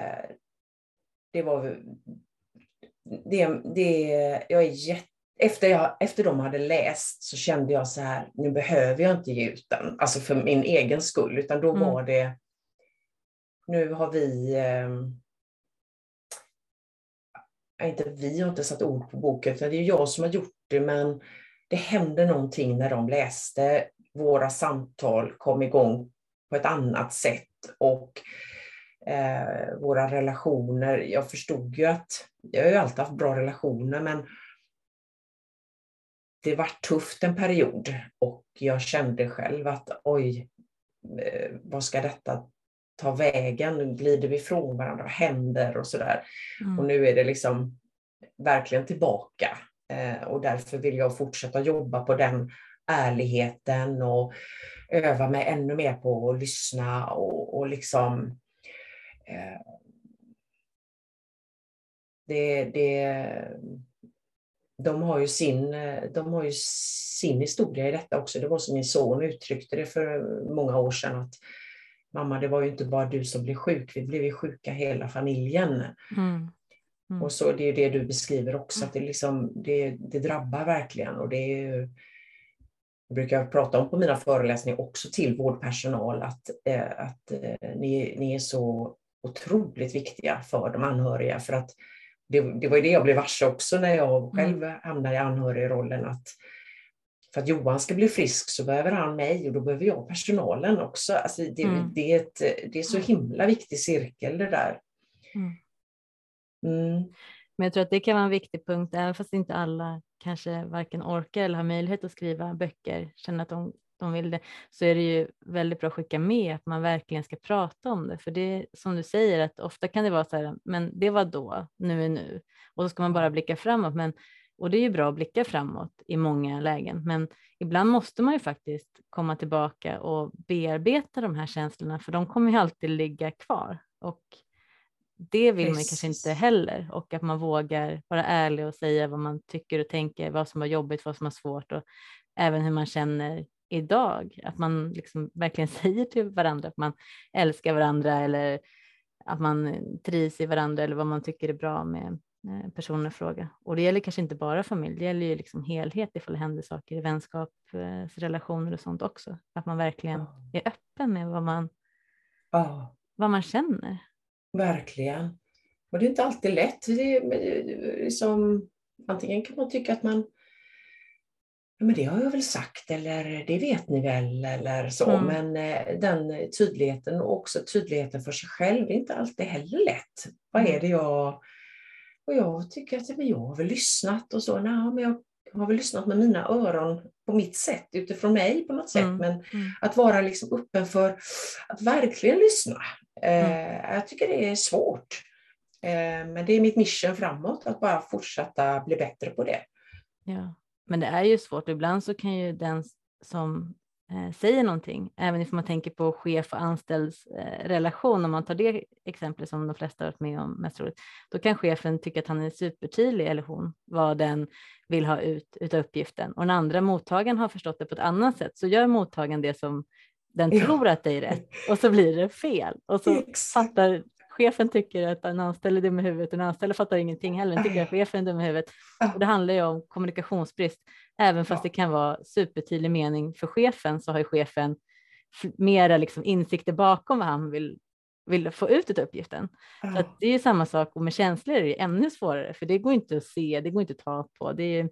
det var... Det, det, jag är jätte efter, jag, efter de hade läst så kände jag så här, nu behöver jag inte ge ut den, alltså för min egen skull, utan då mm. var det, nu har vi, inte vi har inte satt ord på boken, utan det är jag som har gjort det, men det hände någonting när de läste. Våra samtal kom igång på ett annat sätt och eh, våra relationer, jag förstod ju att, jag har ju alltid haft bra relationer, men det var tufft en period och jag kände själv att oj, eh, vad ska detta ta vägen? Glider vi ifrån varandra? Händer? Och sådär. Mm. Och nu är det liksom verkligen tillbaka. Eh, och därför vill jag fortsätta jobba på den ärligheten och öva mig ännu mer på att lyssna och, och liksom eh, det, det, de har ju sin, de har ju sin historia i detta också. Det var som min son uttryckte det för många år sedan. att Mamma, det var ju inte bara du som blev sjuk, vi blev ju sjuka hela familjen. Mm. Mm. Och så Det är det du beskriver också, att det, liksom, det, det drabbar verkligen. Och det är jag brukar prata om på mina föreläsningar också till vårdpersonal att, eh, att eh, ni, ni är så otroligt viktiga för de anhöriga. För att det, det var det jag blev varse också när jag mm. själv hamnade i anhörigrollen. Att för att Johan ska bli frisk så behöver han mig och då behöver jag personalen också. Alltså det, mm. det, är, ett, det är så himla viktig cirkel det där. Mm. mm. Men jag tror att det kan vara en viktig punkt, även fast inte alla kanske varken orkar eller har möjlighet att skriva böcker, känner att de de vill det, så är det ju väldigt bra att skicka med att man verkligen ska prata om det. För det som du säger, att ofta kan det vara så här, men det var då, nu är nu. Och så ska man bara blicka framåt. Men, och det är ju bra att blicka framåt i många lägen, men ibland måste man ju faktiskt komma tillbaka och bearbeta de här känslorna, för de kommer ju alltid ligga kvar. Och det vill Precis. man kanske inte heller och att man vågar vara ärlig och säga vad man tycker och tänker, vad som var jobbigt, vad som var svårt och även hur man känner idag. Att man liksom verkligen säger till varandra att man älskar varandra eller att man trivs i varandra eller vad man tycker är bra med, personen fråga. Och det gäller kanske inte bara familj, det gäller ju liksom helhet ifall det händer saker i vänskapsrelationer och sånt också. Att man verkligen är öppen med vad man, Ja, vad man känner. verkligen. Och det är inte alltid lätt. Det är liksom, antingen kan man tycka att man Ja, men det har jag väl sagt eller det vet ni väl eller så. Mm. Men eh, den tydligheten och också tydligheten för sig själv är inte alltid heller lätt. Vad Mm. är det jag... Och jag tycker att men jag har väl lyssnat och så. Nej, men jag har väl lyssnat med mina öron på mitt sätt, utifrån mig på något sätt. Mm. Men Mm. att vara liksom öppen för att verkligen lyssna. Eh, jag tycker det är svårt. Eh, men det är mitt mission framåt, att bara fortsätta bli bättre på det. Ja, men det är ju svårt. Ibland så kan ju den som säger någonting, även if man tänker på chef och anställds eh, relation, om man tar det exempel som de flesta har varit med om mest roligt, då kan chefen tycka att han är supertydlig, eller hon, vad den vill ha ut utav uppgiften. Och när andra mottagaren har förstått det på ett annat sätt så gör mottagaren det som den Ja. tror att det är rätt och så blir det fel. Och så Exakt. fattar chefen tycker att en anställd är dum i huvudet och en anställd fattar ingenting heller, den tycker att chefen är dum i huvudet. Och det handlar ju om kommunikationsbrist. Även fast Ja. det kan vara supertydlig mening för chefen så har ju chefen mera liksom insikter bakom vad han vill, vill få ut av uppgiften. Så Ja. att det är ju samma sak och med känslor är det ännu svårare för det går inte att se, det går inte att ta på. Det är,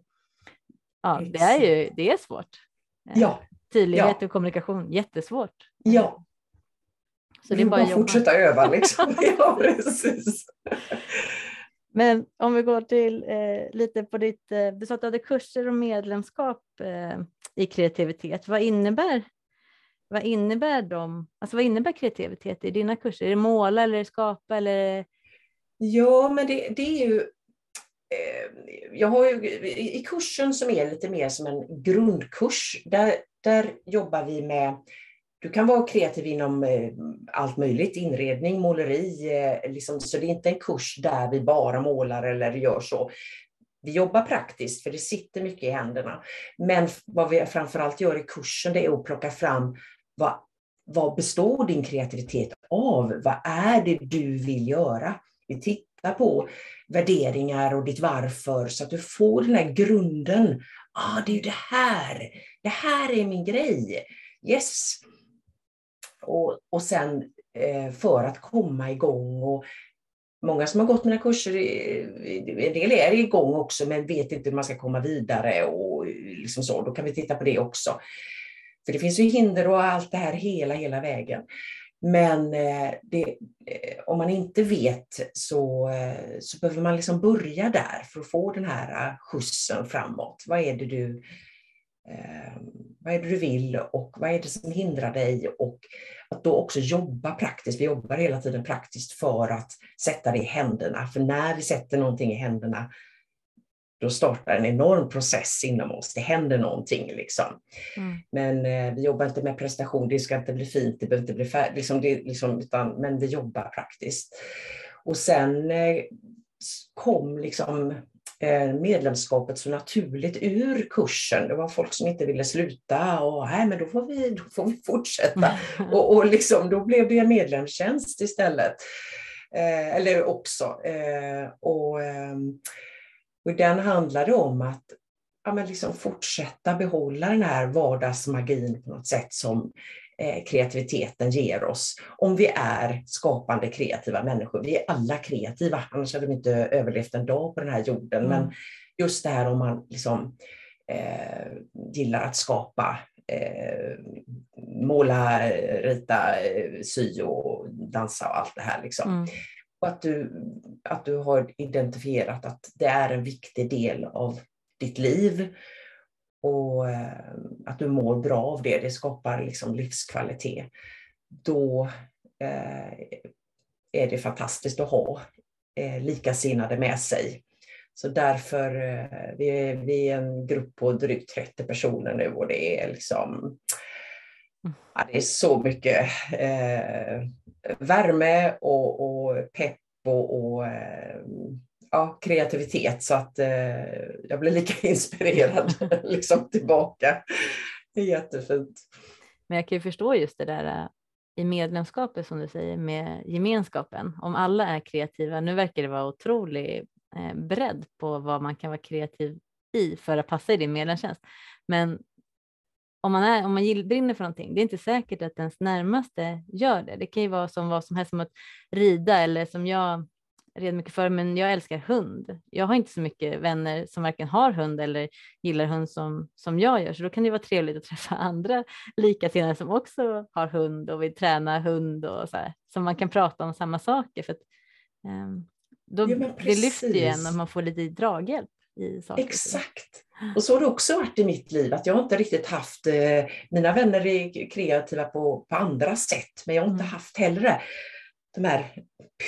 ja, det är ju det är svårt. Eh, Ja, Tydlighet ja. och kommunikation, jättesvårt. ja. Så det är bara att fortsätta öva liksom. ja, precis. Men om vi går till eh, lite på ditt, eh, du sa att du hade kurser och medlemskap eh, i kreativitet. Vad innebär, vad innebär de, alltså vad innebär kreativitet i dina kurser? Är det måla eller är det skapa eller? Ja, men det, det är ju... Eh, jag har ju i i kursen som är lite mer som en grundkurs, där, där jobbar vi med du kan vara kreativ inom eh, allt möjligt, inredning, måleri, eh, liksom, så det är inte en kurs där vi bara målar eller gör så. Vi jobbar praktiskt för det sitter mycket i händerna. Men vad vi framförallt gör i kursen det är att plocka fram vad, vad består din kreativitet av? Vad är det du vill göra? Vi tittar på värderingar och ditt varför så att du får den här grunden. Ah, det är ju det här. Det här är min grej. Yes. Och, och sen eh, för att komma igång och Många som har gått mina kurser, eh, en del är igång också men vet inte hur man ska komma vidare och liksom så. Då kan vi titta på det också. För det finns ju hinder och allt det här hela, hela vägen. Men eh, det, eh, om man inte vet så, så behöver man liksom börja där för att få den här skjutsen framåt. Vad är det du, eh, vad är det du vill och vad är det som hindrar dig? Och att då också jobba praktiskt. Vi jobbar hela tiden praktiskt för att sätta det i händerna. För när vi sätter någonting i händerna då startar en enorm process inom oss. Det händer någonting. Liksom. Mm. Men eh, vi jobbar inte med prestation, det ska inte bli fint, det behöver inte bli färdigt. Liksom, liksom, utan, men vi jobbar praktiskt. Och sen eh, kom liksom, medlemskapet så naturligt ur kursen. Det var folk som inte ville sluta och nej, men då får vi, då får vi fortsätta. Och, och liksom, då blev det en medlemstjänst istället. Eh, eller också. Eh, och, ehm, och den handlar det om att ja, men liksom fortsätta behålla den här vardagsmagin på något sätt som eh, kreativiteten ger oss. Om vi är skapande kreativa människor. Vi är alla kreativa, annars hade vi inte överlevt en dag på den här jorden. Mm. Men just det här om man liksom, eh, gillar att skapa eh, måla, rita, eh, sy och dansa och allt det här. Liksom. Mm. Och att du, att du har identifierat att det är en viktig del av ditt liv och eh, att du mår bra av det, det skapar liksom livskvalitet. Då eh, är det fantastiskt att ha eh, likasinnade med sig. Så därför, vi, är, vi är en grupp på drygt 30 personer nu och det är liksom ja, det är så mycket eh, värme och, och pepp och, och eh, ja, kreativitet så att eh, jag blir lika inspirerad liksom tillbaka. Det är jättefint. Men jag kan ju förstå just det där eh, i medlemskapet som du säger med gemenskapen. Om alla är kreativa, nu verkar det vara otrolig eh, bredd på vad man kan vara kreativ i för att passa i din medlemstjänst. Men om man, är, om man brinner för någonting, det är inte säkert att ens närmaste gör det. Det kan ju vara som vad som helst som att rida eller som jag red mycket för, men jag älskar hund. Jag har inte så mycket vänner som varken har hund eller gillar hund som, som jag gör, så då kan det vara trevligt att träffa andra likasinnade som också har hund och vill träna hund och så här, så man kan prata om samma saker. För att, um, då, ja, det lyfter ju en och man får lite draghjälp i saker. Exakt. Och så har det också varit i mitt liv, att jag inte riktigt haft, eh, mina vänner är kreativa på, på andra sätt, men jag har inte mm. haft heller de här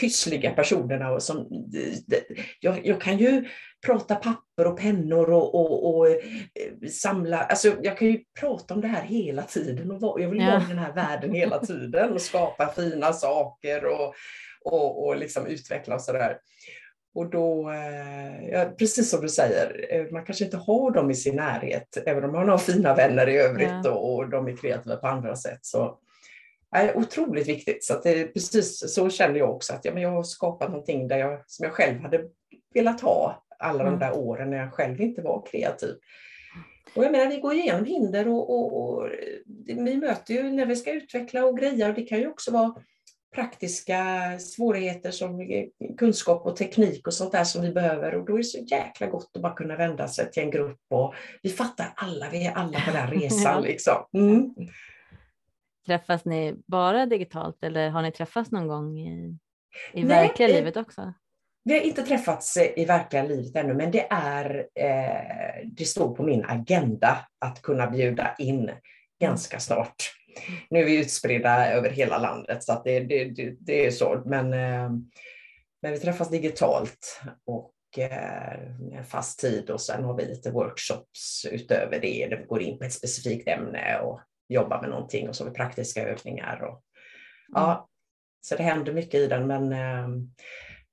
pyssliga personerna. Och som, jag, jag kan ju prata papper och pennor och, och, och, eh, samla, alltså jag kan ju prata om det här hela tiden och jag vill ja. vara i den här världen hela tiden och skapa fina saker och, och, och liksom utveckla och sådär. Och då, eh, ja, precis som du säger, eh, man kanske inte har dem i sin närhet, även om man har fina vänner i övrigt ja. och, och de är kreativa på andra sätt. Så, är otroligt viktigt. Så det, precis så känner jag också, att ja, men jag har skapat någonting där jag, som jag själv hade velat ha alla mm. de där åren när jag själv inte var kreativ. Och jag menar, vi går igenom hinder och, och, och vi möter ju när vi ska utveckla och greja och det kan ju också vara praktiska svårigheter som kunskap och teknik och sånt där som vi behöver och då är det så jäkla gott att bara kunna vända sig till en grupp och vi fattar alla, vi är alla på den resan liksom. Mm. Träffas ni bara digitalt eller har ni träffats någon gång i, i Nej, verkliga eh, livet också? Vi har inte träffats eh, i verkliga livet ännu, men det, är, eh, det står på min agenda att kunna bjuda in ganska snart. Nu är vi utspridda över hela landet så det, det, det, det är så, men, eh, men vi träffas digitalt och eh, fast tid och sen har vi lite workshops utöver det där vi går in på ett specifikt ämne och jobba med någonting och så vi praktiska övningar. Och, ja, mm. så det händer mycket i den men, eh,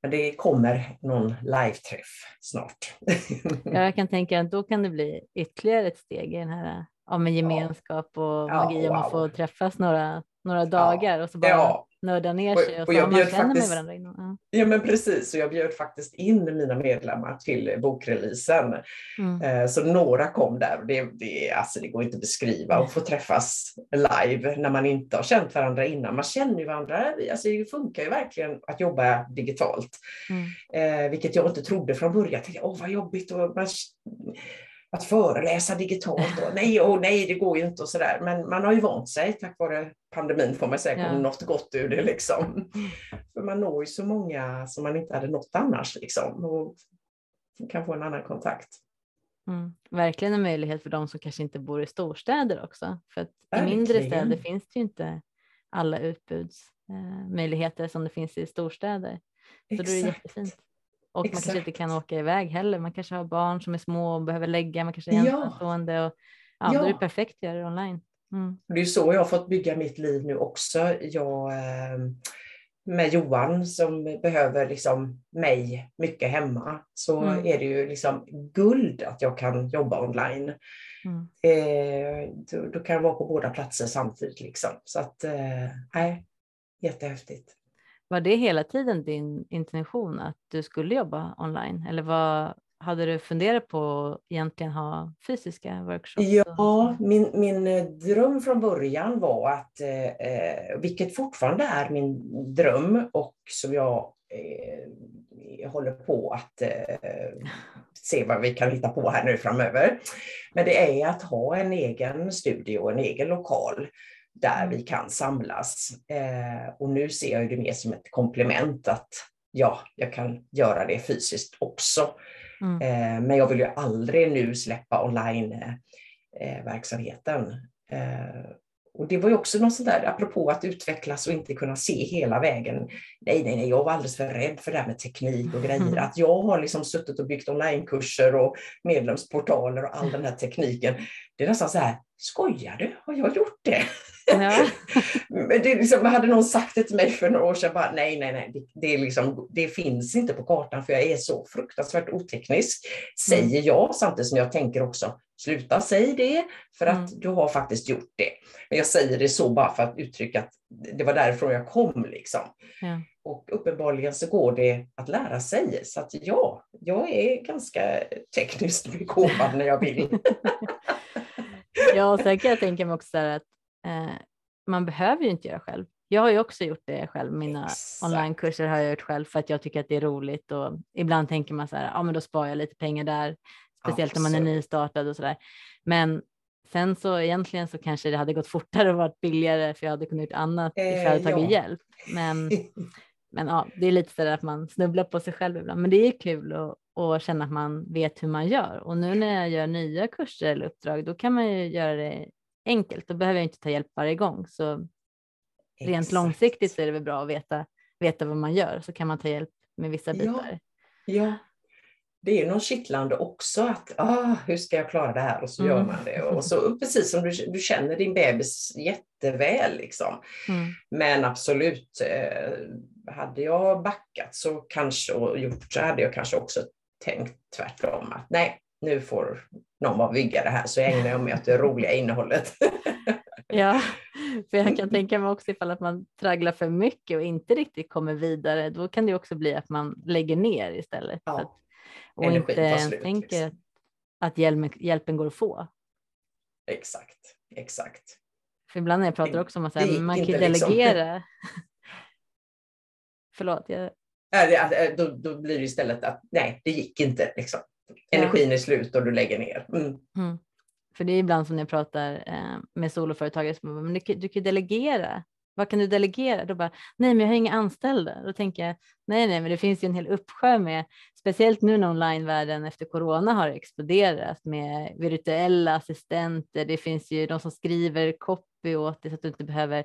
men det kommer någon live-träff snart. ja, jag kan tänka att då kan det bli ytterligare ett steg i den här om en gemenskap och magi om att få träffas några, några dagar och så bara ja nörda ner sig och, och, och jag man känner med varandra innan. Ja. ja. men precis, och jag bjöd faktiskt in mina medlemmar till bokreleasen. Mm. Eh, så några kom där och det, det, alltså, det går inte att beskriva att få träffas live när man inte har känt varandra innan. Man känner ju varandra, alltså, det funkar ju verkligen att jobba digitalt. Mm. Eh, vilket jag inte trodde från början. Jag tänkte, åh vad jobbigt. Och man, att föreläsa digitalt. Och, nej, och nej, det går ju inte och sådär. Men man har ju vant sig tack vare pandemin får man säga, ja. något gott ur det liksom. För man når ju så många som man inte hade nått annars liksom. Och kan få en annan kontakt. Mm. Verkligen en möjlighet för de som kanske inte bor i storstäder också. För i mindre städer finns det ju inte alla utbudsmöjligheter eh, som det finns i storstäder. Så Exakt. då är det jättefint. Och Exakt. man kanske inte kan åka iväg heller. Man kanske har barn som är små och behöver lägga, man kanske är ensamstående. Och, ja, ja. Då är det perfekt att göra det online. Mm. Det är så jag har fått bygga mitt liv nu också. Jag, ehm, med Johan som behöver liksom mig mycket hemma så mm. är det ju liksom guld att jag kan jobba online. Mm. Eh, då, då, kan jag vara på båda platser samtidigt. Liksom. Så att, eh, jättehäftigt. Var det hela tiden din intention att du skulle jobba online? Eller vad hade du funderat på att egentligen ha fysiska workshops? Ja, min, min eh, dröm från början var att, eh, eh, vilket fortfarande är min dröm och som jag håller på att se vad vi kan hitta på här nu framöver. Men det är att ha en egen studio, en egen lokal där vi kan samlas. Eh, och nu ser jag det mer som ett komplement att ja, jag kan göra det fysiskt också. Mm. Eh, men jag vill ju aldrig nu släppa online-verksamheten. Eh, och det var ju också något sånt där, apropå att utvecklas och inte kunna se hela vägen. Nej, nej, nej, jag var alldeles för rädd för det här med teknik och grejer. Mm. Att jag har liksom suttit och byggt onlinekurser och medlemsportaler och all den här tekniken. Det är nästan så här, skojar du? Har jag gjort det? Ja. det liksom, hade någon sagt det till mig för några år sedan, bara, nej, nej, nej, det, det, liksom, det finns inte på kartan för jag är så fruktansvärt oteknisk, säger mm. jag, samtidigt som jag tänker också, sluta säg det, för att mm. du har faktiskt gjort det. Men jag säger det så bara för att uttrycka att det var därifrån jag kom. Liksom. Ja. och uppenbarligen så går det att lära sig. Så att ja, jag är ganska tekniskt begåvad när jag vill. ja, och sen kan jag tänka mig också att eh, man behöver ju inte göra själv. Jag har ju också gjort det själv. Mina onlinekurser har jag gjort själv för att jag tycker att det är roligt och ibland tänker man så här, ja men då sparar jag lite pengar där, speciellt Absolut. när man är nystartad och så där. Men sen så egentligen så kanske det hade gått fortare och varit billigare för jag hade kunnat gjort annat eh, ifall jag hade tagit ja. hjälp. Men, men ja, det är lite så där att man snubblar på sig själv ibland. Men det är kul att, att känna att man vet hur man gör. Och nu när jag gör nya kurser eller uppdrag, då kan man ju göra det enkelt. Då behöver jag inte ta hjälp varje gång. Så rent Exakt. långsiktigt så är det väl bra att veta, veta vad man gör, så kan man ta hjälp med vissa bitar. Ja, ja. det är något kittlande också att ah, hur ska jag klara det här och så mm. gör man det. Och så precis som du, du känner din bebis jätteväl. Liksom. Mm. Men absolut, eh, hade jag backat så kanske och gjort så hade jag kanske också tänkt tvärtom att nej, nu får någon bara vigga det här så ägnar jag mig åt det roliga innehållet. Ja, för jag kan tänka mig också ifall att man tragglar för mycket och inte riktigt kommer vidare, då kan det också bli att man lägger ner istället. Ja. Att, och inte slut, tänker liksom. att hjälpen, hjälpen går att få. Exakt, exakt. För ibland när jag pratar också om att här, man kan delegera. Liksom. Förlåt. Jag... Äh, då, då blir det istället att nej, det gick inte. Liksom. Energin är slut och du lägger ner. Mm. Mm. För det är ibland som när jag pratar eh, med soloföretagare som bara, men du, du kan delegera. Vad kan du delegera? Då bara, nej men jag har inga anställda. Då tänker jag, nej nej men det finns ju en hel uppsjö med, speciellt nu när onlinevärlden efter corona har exploderat med virtuella assistenter. Det finns ju de som skriver copy åt dig så att du inte behöver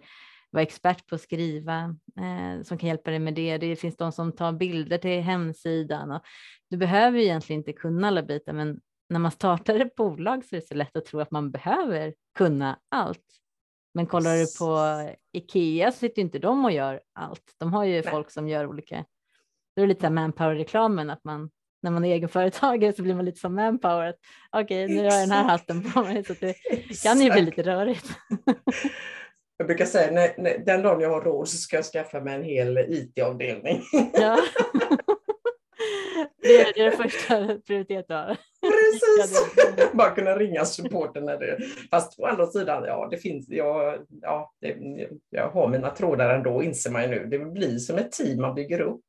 vara expert på att skriva eh, som kan hjälpa dig med det. Det finns de som tar bilder till hemsidan. Och du behöver ju egentligen inte kunna alla bitar, men när man startar ett bolag så är det så lätt att tro att man behöver kunna allt. Men kollar du på Ikea så sitter inte de och gör allt. De har ju Nej. folk som gör olika. Det är lite manpower-reklamen att man när man är egenföretagare så blir man lite som manpower. Okej, okay, nu har jag den här hatten på mig så det kan ju bli lite rörigt. Jag brukar säga när, när, den dagen jag har råd så ska jag skaffa mig en hel IT-avdelning. Ja. Det är, det första prioritet du har. Precis! Bara kunna ringa supporten när det... Fast å andra sidan, ja, det finns, jag, ja, det, jag har mina trådar ändå, inser man ju nu. Det blir som ett team man bygger upp.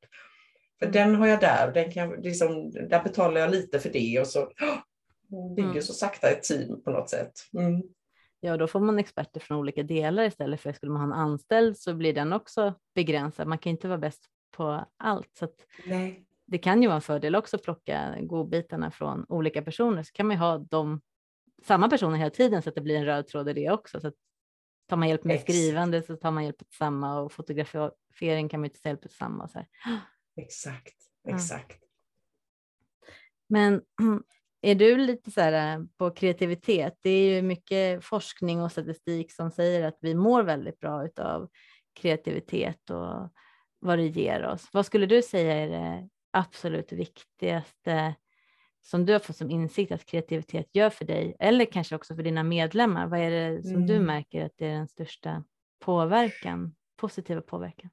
För mm. den har jag där, den kan, liksom, där betalar jag lite för det och så bygger mm. så sakta ett team på något sätt. Mm. Ja, då får man experter från olika delar istället för skulle man ha en anställd så blir den också begränsad. Man kan inte vara bäst på allt. Så det kan ju vara en fördel också att plocka godbitarna från olika personer. Så kan man ju ha dem, samma personer hela tiden så att det blir en röd tråd i det också. Så att tar man hjälp med skrivande så tar man hjälp med samma och fotografering kan man inte ta hjälp med samma. Så här. Exakt, exakt. Ja. Men är du lite så här eh, på kreativitet? Det är ju mycket forskning och statistik som säger att vi mår väldigt bra av kreativitet och vad det ger oss. Vad skulle du säga är det absolut viktigaste som du har fått som insikt att kreativitet gör för dig eller kanske också för dina medlemmar? Vad är det som mm. du märker att det är den största påverkan, positiva påverkan?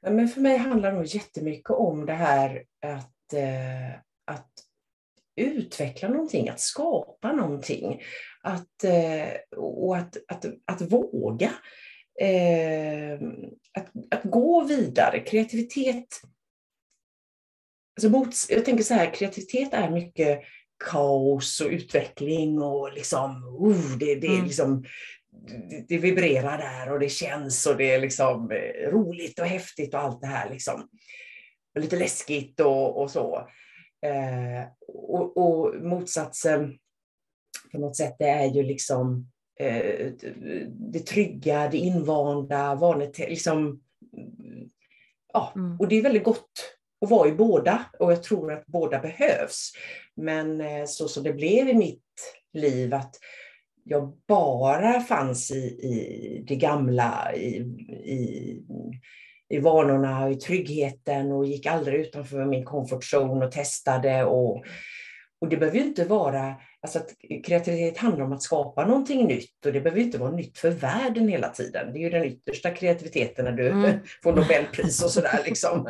Men för mig handlar det nog jättemycket om det här att, eh, att utveckla någonting, att skapa någonting. Att, eh, och att, att, att våga. Eh, att, att gå vidare. Kreativitet Alltså mot, jag tänker så här, kreativitet är mycket kaos och utveckling och liksom, uh, det, det, mm. liksom, det, det, vibrerar där och det känns och det är liksom eh, roligt och häftigt och allt det här. Liksom. Och lite läskigt och, och så. Eh, och, och, motsatsen på något sätt, det är ju liksom eh, det trygga, det invanda, vanligt, liksom, ja, mm. och det är väldigt gott och vara i båda och jag tror att båda behövs. Men eh, så som det blev i mitt liv att jag bara fanns i, i det gamla, i, i, i vanorna, i tryggheten och gick aldrig utanför min comfort zone och testade och, Och det behöver ju inte vara, alltså att kreativitet handlar om att skapa någonting nytt och det behöver inte vara nytt för världen hela tiden. Det är ju den yttersta kreativiteten när du mm. får Nobelpris och sådär. Liksom.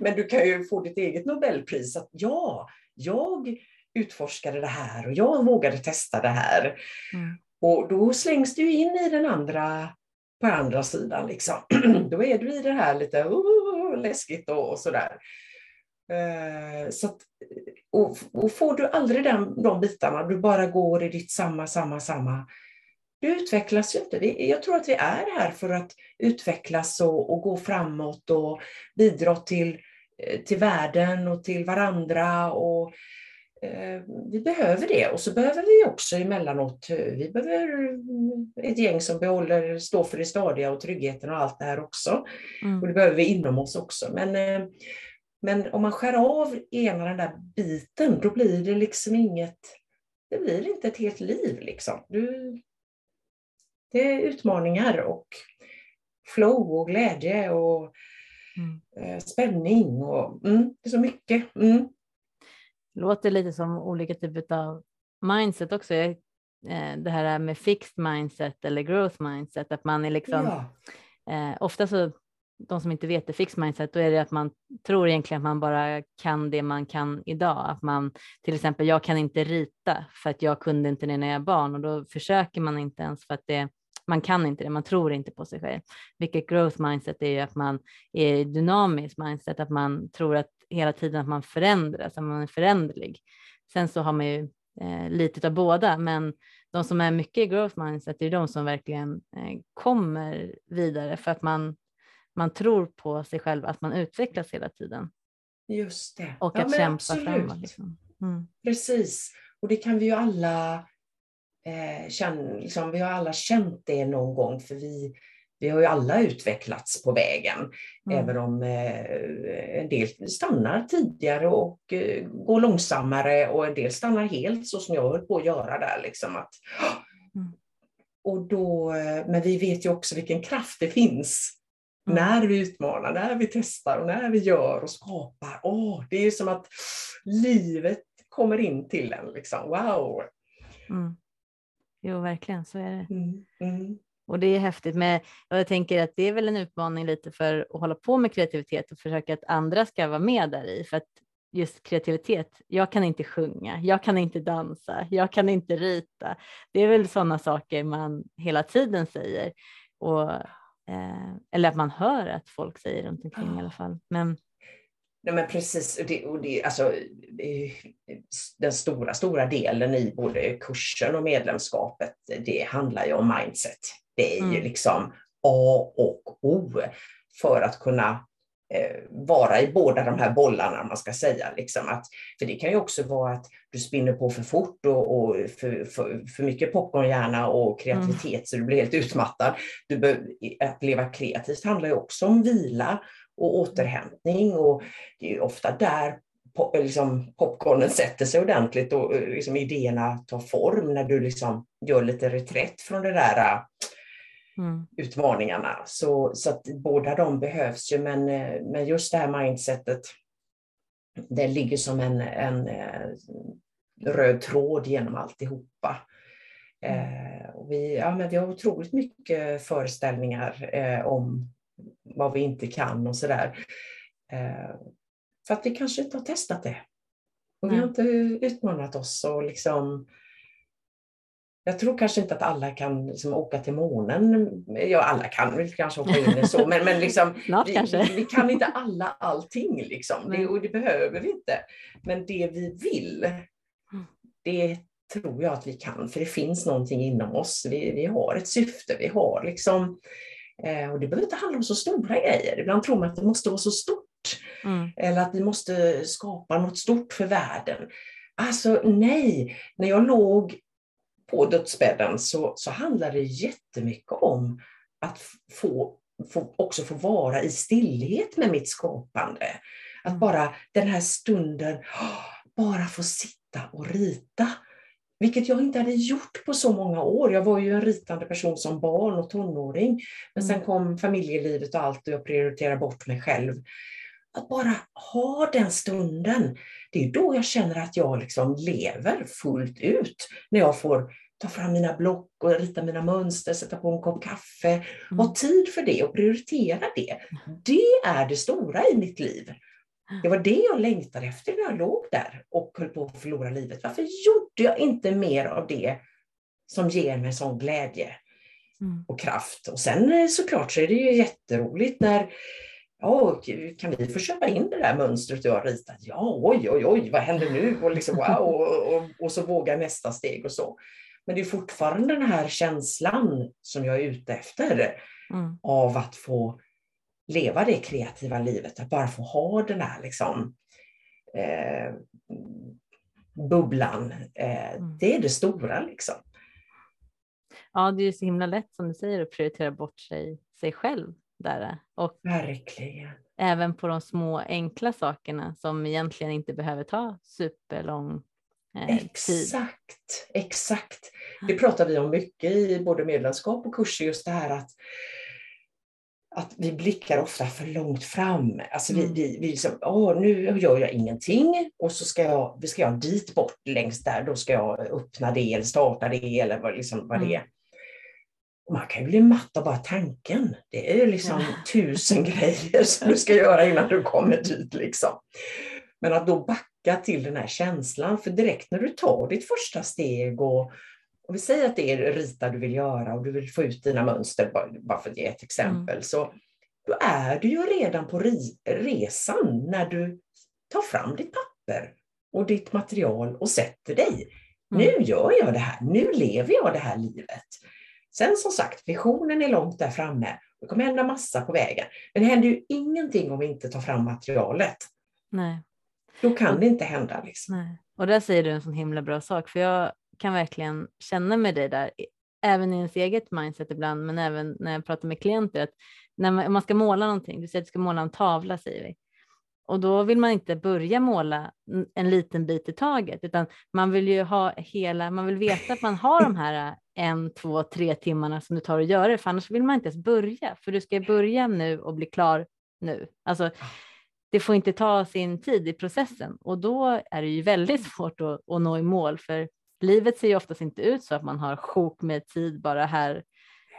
Men du kan ju få ditt eget Nobelpris. Att ja, jag utforskade det här och jag vågade testa det här. Mm. Och då slängs du in i den andra, på andra sidan. Liksom. då är du i det här lite uh, läskigt och, och sådär. Uh, så att, och, och, får du aldrig den, de bitarna, du bara går i ditt samma, samma, samma, du utvecklas ju inte. Jag tror att vi är här för att utvecklas och, och gå framåt och bidra till, eh, till världen och till varandra. Och, vi behöver det och så behöver vi också emellanåt, vi behöver ett gäng som behåller, står för det stadiga och tryggheten och allt det här också. Mm. Och det behöver vi inom oss också. Men, eh, men om man skär av ena den där biten, då blir det liksom inget, det blir inte ett helt liv. Liksom. Du, det är utmaningar och flow och glädje och mm. Eh, spänning. Och, mm, det är så mycket. Mm. Låter lite som olika typer av mindset också. Eh, det här med fixed mindset eller growth mindset, att man är liksom ja. eh, ofta så de som inte vet det, fixed mindset, då är det att man tror egentligen att man bara kan det man kan idag. Att man till exempel, jag kan inte rita för att jag kunde inte det när jag var barn och då försöker man inte ens för att det man kan inte det, man tror inte på sig själv. Vilket growth mindset är ju att man är dynamiskt mindset, att man tror att hela tiden att man förändras, att man är föränderlig. Sen så har man ju eh, lite av båda, men de som är mycket i growth mindset är de som verkligen eh, kommer vidare för att man, man tror på sig själv, att man utvecklas hela tiden. Just det. Och ja, att kämpa absolut. framåt. Liksom. Mm. Precis, och det kan vi ju alla eh, känn, liksom, vi har alla känt det någon gång, för vi, vi har ju alla utvecklats på vägen, mm. även om eh, en del stannar tidigare och eh, går långsammare och en del stannar helt så som jag höll på att göra där. Liksom, att, mm. och då, eh, men vi vet ju också vilken kraft det finns mm. när vi utmanar, när vi testar och när vi gör och skapar. Åh, det är som att livet kommer in till en. Liksom. Wow! Mm. Jo, verkligen så är det. Mm. Och det är häftigt med, jag tänker att det är väl en utmaning lite för att hålla på med kreativitet och försöka att andra ska vara med där i. För att just kreativitet, jag kan inte sjunga, jag kan inte dansa, jag kan inte rita. Det är väl sådana saker man hela tiden säger. Och, eh, eller att man hör att folk säger runt omkring i alla fall. Men, Nej, men precis, och det, och det, alltså, den stora, stora delen i både kursen och medlemskapet, det handlar ju om mindset. Det är mm. ju liksom A och O för att kunna eh, vara i båda de här bollarna, man ska säga. Liksom att, för det kan ju också vara att du spinner på för fort och, och för, för, för mycket popcornhjärna och kreativitet mm. så du blir helt utmattad. Du bör, att leva kreativt handlar ju också om vila och återhämtning och det är ofta där liksom, popcornen sätter sig ordentligt och eh, liksom, idéerna tar form när du liksom gör lite reträtt från de där mm. utmaningarna. Så, så att båda de behövs ju, men, eh, men just det här mindsetet, det ligger som en, en äh, röd tråd genom alltihopa. Mm. Eh, vi, ja, men vi har otroligt mycket föreställningar eh, om vad vi inte kan och sådär. Eh, för att vi kanske inte har testat det. Och vi har inte utmanat oss och liksom jag tror kanske inte att alla kan liksom åka till månen. Ja, alla kan väl kanske åka in så, men, men liksom, vi, vi, kan inte alla allting. Liksom. Det, och det behöver vi inte. Men det vi vill, det tror jag att vi kan, för det finns någonting inom oss. Vi, vi har ett syfte, vi har liksom Eh, och det behöver inte handla om så stora grejer. Ibland tror man att det måste vara så stort. Mm. Eller att vi måste skapa något stort för världen. Alltså nej, när jag låg på dödsbädden så, så handlade det jättemycket om att få, få, också få vara i stillhet med mitt skapande. Att mm. bara den här stunden, bara få sitta och rita. Vilket jag inte hade gjort på så många år. Jag var ju en ritande person som barn och tonåring. Men sen mm. kom familjelivet och allt och jag prioriterade bort mig själv. att bara ha den stunden, det är då jag känner att jag liksom lever fullt ut. När jag får ta fram mina block och rita mina mönster, sätta på en kopp kaffe, mm. ha tid för det och prioritera det. Det är det stora i mitt liv. Det var det jag längtade efter när jag låg där och höll på att förlora livet. Varför gjorde jag inte mer av det som ger mig sån glädje mm. och kraft? Och sen eh, såklart så är det ju jätteroligt när Ja, kan vi få köpa in det där mönstret du har ritat? Ja, oj, oj, oj, vad händer nu? Och, liksom, wow, och, och, och så våga nästa steg och så. Men det är fortfarande den här känslan som jag är ute efter mm. av att få leva det kreativa livet, att bara få ha den här liksom, eh, bubblan. Eh, mm. Det är det stora liksom. Ja, det är så himla lätt som du säger att prioritera bort sig, sig själv där. Och Verkligen. Även på de små enkla sakerna som egentligen inte behöver ta superlång eh, tid. Exakt, exakt. Det pratar vi om mycket i både medlemskap och kurser, just det här att att vi blickar ofta för långt fram. Alltså vi, mm. vi, vi liksom, åh, nu gör jag ingenting och så ska jag, ska jag dit bort längst där, då ska jag öppna det eller starta det eller vad, liksom, vad det är. Mm. Man kan ju bli matt av bara tanken. Det är ju liksom ja. tusen grejer som du ska göra innan du kommer dit. Liksom. Men att då backa till den här känslan, för direkt när du tar ditt första steg och om vi säger att det är rita du vill göra och du vill få ut dina mönster, bara för att ge ett exempel, mm. så då är du ju redan på resan när du tar fram ditt papper och ditt material och sätter dig. Mm. Nu gör jag det här, nu lever jag det här livet. Sen som sagt, visionen är långt där framme. Det kommer hända massa på vägen. Men det händer ju ingenting om vi inte tar fram materialet. Nej. Då kan det inte hända. Liksom. Nej. Och där säger du en sån himla bra sak, för jag kan verkligen känna med dig där, även i ens eget mindset ibland, men även när jag pratar med klienter, att när man, man ska måla någonting, du säger att du ska måla en tavla, säger vi, och då vill man inte börja måla en liten bit i taget, utan man vill ju ha hela, man vill veta att man har de här en, två, tre timmarna som det tar att göra det, för annars vill man inte ens börja, för du ska börja nu och bli klar nu. Alltså, det får inte ta sin tid i processen. Och då är det ju väldigt svårt att, att nå i mål, för livet ser ju oftast inte ut så att man har sjok med tid bara här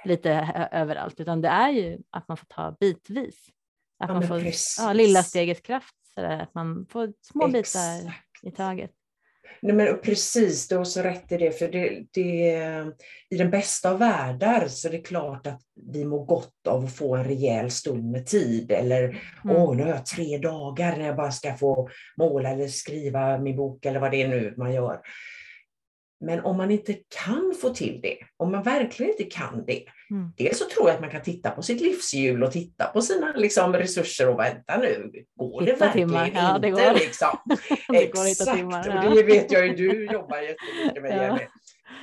lite överallt, utan det är ju att man får ta bitvis. Att ja, man får ja, lilla stegets kraft, så där, att man får små Exakt. bitar i taget. Nej, men precis, du har så rätt i det. För det, det, I den bästa av världar så är det klart att vi mår gott av att få en rejäl stund med tid. Eller mm. åh, nu har jag tre dagar när jag bara ska få måla eller skriva min bok eller vad det är nu man gör. Men om man inte kan få till det, om man verkligen inte kan det, mm. dels så tror jag att man kan titta på sitt livshjul och titta på sina liksom, resurser och vänta nu, går hitta det verkligen timmar. inte? Ja, det går. Liksom? det Exakt, timmar, ja. och det vet jag ju du jobbar jättemycket med. Ja.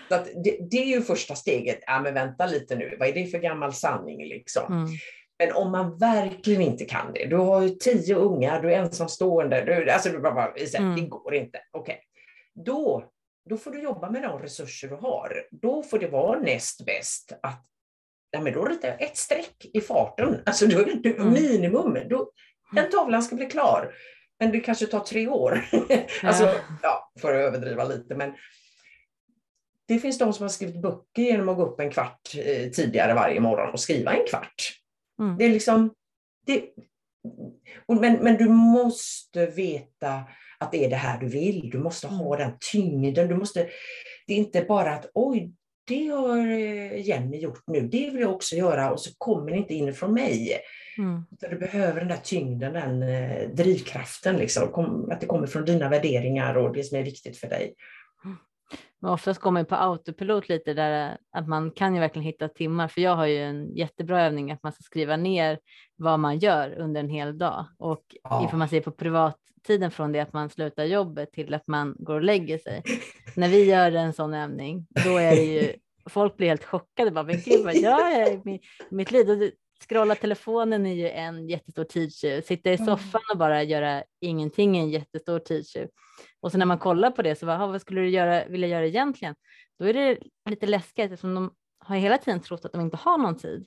Så att det, det, är ju första steget, ja men vänta lite nu, vad är det för gammal sanning liksom? Mm. Men om man verkligen inte kan det, du har ju tio ungar, du är ensamstående, du, alltså du bara, bara mm. det går inte. Okej, okay. då då får du jobba med de resurser du har. Då får det vara näst bäst att ja, men då ritar jag ett streck i farten, alltså du, du, mm. minimum. Då, den tavlan ska bli klar. Men det kanske tar tre år. alltså, ja, för att överdriva lite. Men det finns de som har skrivit böcker genom att gå upp en kvart eh, tidigare varje morgon och skriva en kvart. Mm. Det är liksom, det, men, men du måste veta att det är det här du vill. Du måste ha mm. den tyngden. Du måste, det är inte bara att oj, det har eh, Jenny gjort nu, det vill jag också göra och så kommer det inte inifrån mig. Mm. Du behöver den där tyngden, den eh, drivkraften, liksom, att det kommer från dina värderingar och det som är viktigt för dig. Men oftast går man på autopilot lite där att man kan ju verkligen hitta timmar, för jag har ju en jättebra övning att man ska skriva ner vad man gör under en hel dag och ja. ifall man ser på privattiden från det att man slutar jobbet till att man går och lägger sig. När vi gör en sån övning, då är det ju folk blir helt chockade. Bara, men gud, vad gör jag i mitt liv? Scrolla telefonen är ju en jättestor tidstjuv. Sitta i soffan och bara göra ingenting är en jättestor tidstjuv. Och så när man kollar på det så bara, vad skulle du göra, vilja göra egentligen? Då är det lite läskigt eftersom de har hela tiden trott att de inte har någon tid.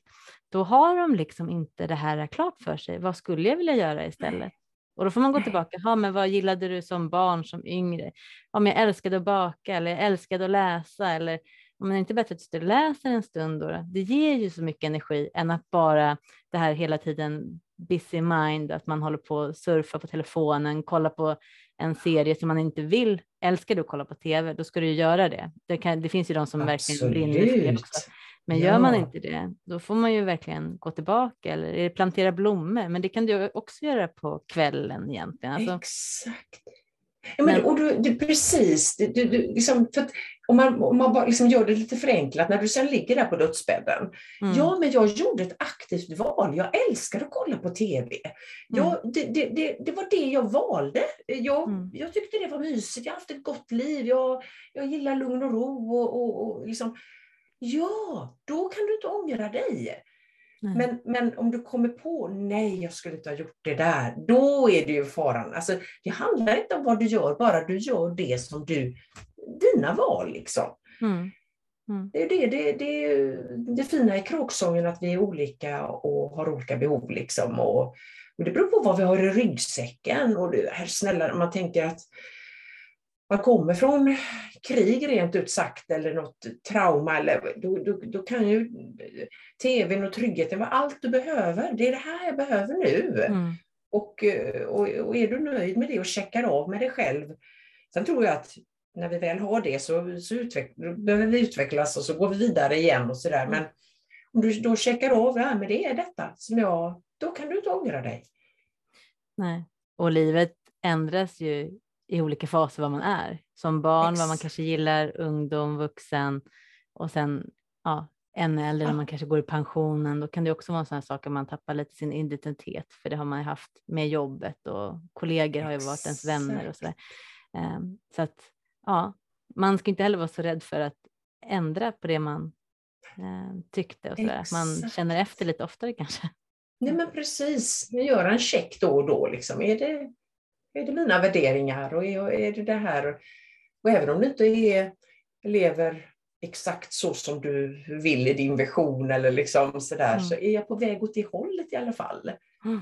Då har de liksom inte det här klart för sig. Vad skulle jag vilja göra istället? Och då får man gå tillbaka, ja, men vad gillade du som barn, som yngre? Om jag älskade att baka eller jag älskade att läsa eller om det inte är bättre att du läser en stund då, det ger ju så mycket energi än att bara det här hela tiden busy mind, att man håller på att surfa på telefonen, kolla på en serie som man inte vill. Älskar du att kolla på tv, då ska du göra det. Det, kan, det finns ju de som Absolut. verkligen brinner för det också. Men ja. gör man inte det, då får man ju verkligen gå tillbaka eller plantera blommor. Men det kan du också göra på kvällen egentligen. Alltså, Exakt. Ja, men, och du, du, precis, du, du, liksom, för om man, om man bara liksom gör det lite förenklat, när du sen ligger där på dödsbädden. Mm. Ja, men jag gjorde ett aktivt val. Jag älskar att kolla på TV. Jag, mm. det, det, det, det, var det jag valde. Jag, mm. jag tyckte det var mysigt. Jag har haft ett gott liv. Jag, jag gillar lugn och ro. Och, och, och liksom. Ja, då kan du inte ångra dig. Men, men om du kommer på, nej jag skulle inte ha gjort det där, då är det ju faran. Alltså, det handlar inte om vad du gör, bara du gör det som du, dina val liksom. Mm. Mm. Det är det, det, det, det fina i kråksången, att vi är olika och har olika behov. Liksom. Och, och det beror på vad vi har i ryggsäcken. Och det, här, snälla, man tänker att man kommer från krig rent ut sagt eller något trauma, eller, då, då, då kan ju tvn och tryggheten vara allt du behöver. Det är det här jag behöver nu. Mm. Och, och, och, är du nöjd med det och checkar av med dig själv. Sen tror jag att när vi väl har det så, så behöver vi utvecklas och så går vi vidare igen och sådär. Men om du då checkar av, ja men det är detta som jag, då kan du inte ångra dig. Nej, och livet ändras ju i olika faser vad man är. Som barn, Ex. vad man kanske gillar, ungdom, vuxen och sen ja, ännu äldre när man kanske går i pensionen. Då kan det också vara sådana saker man tappar lite sin identitet för det har man ju haft med jobbet och kollegor har ju varit ens vänner och sådär. Um, så att ja, man ska inte heller vara så rädd för att ändra på det man uh, tyckte och sådär. Att man känner efter lite oftare kanske. Nej men precis, gör en check då och då. Liksom. Är det är det mina värderingar och är, det det här? Och även om du inte är, lever exakt så som du vill i din vision eller liksom sådär, mm. så är jag på väg åt det hållet i alla fall. Mm.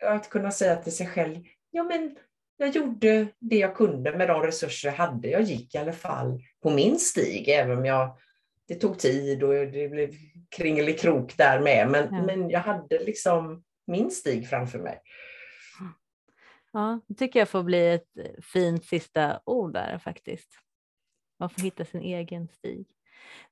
För att kunna säga till sig själv, ja men jag gjorde det jag kunde med de resurser jag hade. Jag gick i alla fall på min stig, även om jag, det tog tid och det blev kringelikrok där med. Men, ja. men jag hade liksom min stig framför mig. Ja, det tycker jag får bli ett fint sista ord där faktiskt. Man får hitta sin egen stig.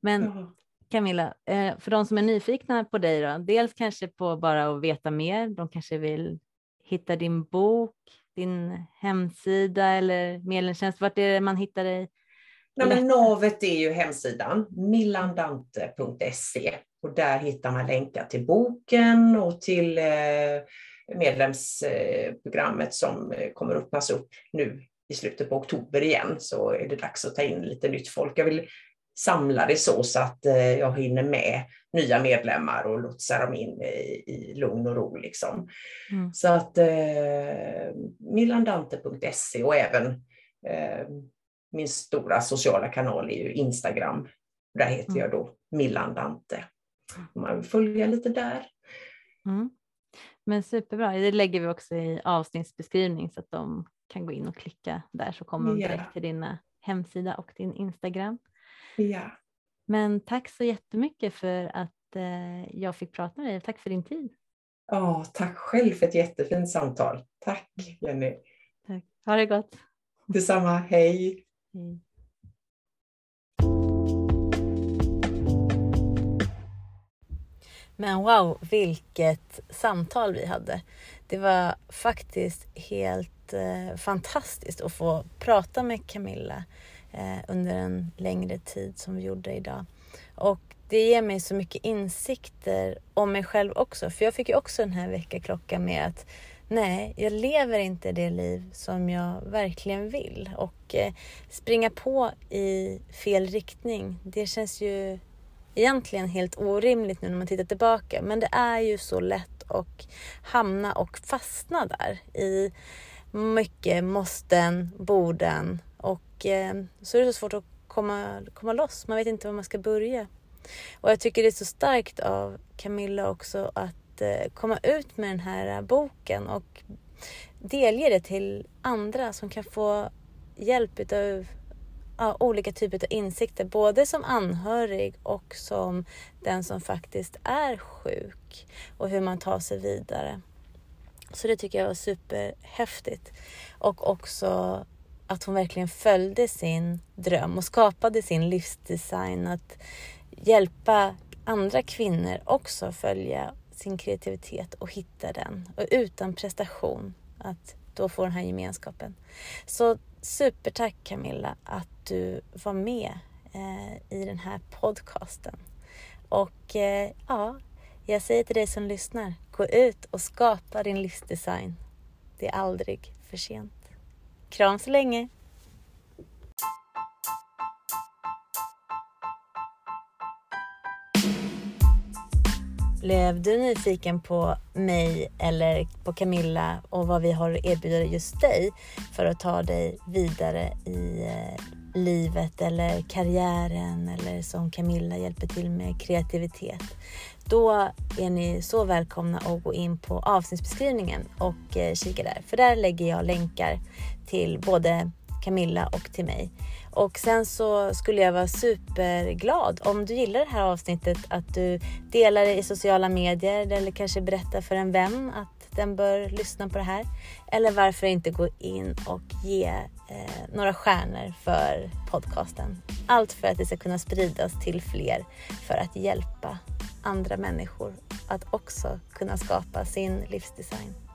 Men. Camilla, eh, för de som är nyfikna på dig då, dels kanske på bara att veta mer, de kanske vill hitta din bok, din hemsida eller medlemstjänst, vart är det man hittar dig? Nej, men navet är ju hemsidan millandante.se och där hittar man länkar till boken och till eh, medlemsprogrammet som eh, kommer öppnas upp nu i slutet på oktober igen så är det dags att ta in lite nytt folk. Jag vill samla det så, så att eh, jag hinner med nya medlemmar och lotsa dem in i, i lugn och ro. Liksom. Mm. Så att eh, millandante.se och även eh, min stora sociala kanal är ju Instagram. Där heter mm. jag då Millandante. Om man vill följa lite där. Mm. Men superbra, det lägger vi också i avsnittsbeskrivning så att de kan gå in och klicka där så kommer de direkt till din hemsida och din Instagram. Ja. Men tack så jättemycket för att eh, jag fick prata med dig. Tack för din tid. Ja, tack själv för ett jättefint samtal. Tack Jenny. Tack. Ha det gott. Detsamma. Hej. Hej. Men wow, vilket samtal vi hade. Det var faktiskt helt eh, fantastiskt att få prata med Camilla eh, under en längre tid som vi gjorde idag. Och det ger mig så mycket insikter om mig själv också. För jag fick ju också den här väckarklockan med att nej, jag lever inte det liv som jag verkligen vill. Och eh, springa på i fel riktning, det känns ju egentligen helt orimligt nu när man tittar tillbaka. Men det är ju så lätt att hamna och fastna där i mycket måsten, borden och eh, så är det så svårt att komma, komma loss. Man vet inte var man ska börja. Och jag tycker det är så starkt av Camilla också att eh, komma ut med den här eh, boken och delge det till andra som kan få hjälp utav ja, olika typer av insikter, både som anhörig och som den som faktiskt är sjuk och hur man tar sig vidare. Så det tycker jag var superhäftigt. Och också att hon verkligen följde sin dröm och skapade sin livsdesign. Att hjälpa andra kvinnor också följa sin kreativitet och hitta den. Och utan prestation, att då få den här gemenskapen. Så supertack Camilla att du var med eh, i den här podcasten. Och eh, ja, jag säger till dig som lyssnar, gå ut och skapa din livsdesign. Det är aldrig för sent. Kram så länge! Blev du nyfiken på mig eller på Camilla och vad vi har att erbjuda just dig för att ta dig vidare i eh, livet eller karriären eller som Camilla hjälper till med kreativitet. Då är ni så välkomna att gå in på avsnittsbeskrivningen och eh, kika där. För där lägger jag länkar till både Camilla och till mig. Och sen så skulle jag vara superglad om du gillar det här avsnittet att du delar det i sociala medier eller kanske berättar för en vän att den bör lyssna på det här. Eller varför inte gå in och ge eh, några stjärnor för podcasten. Allt för att det ska kunna spridas till fler för att hjälpa andra människor att också kunna skapa sin livsdesign.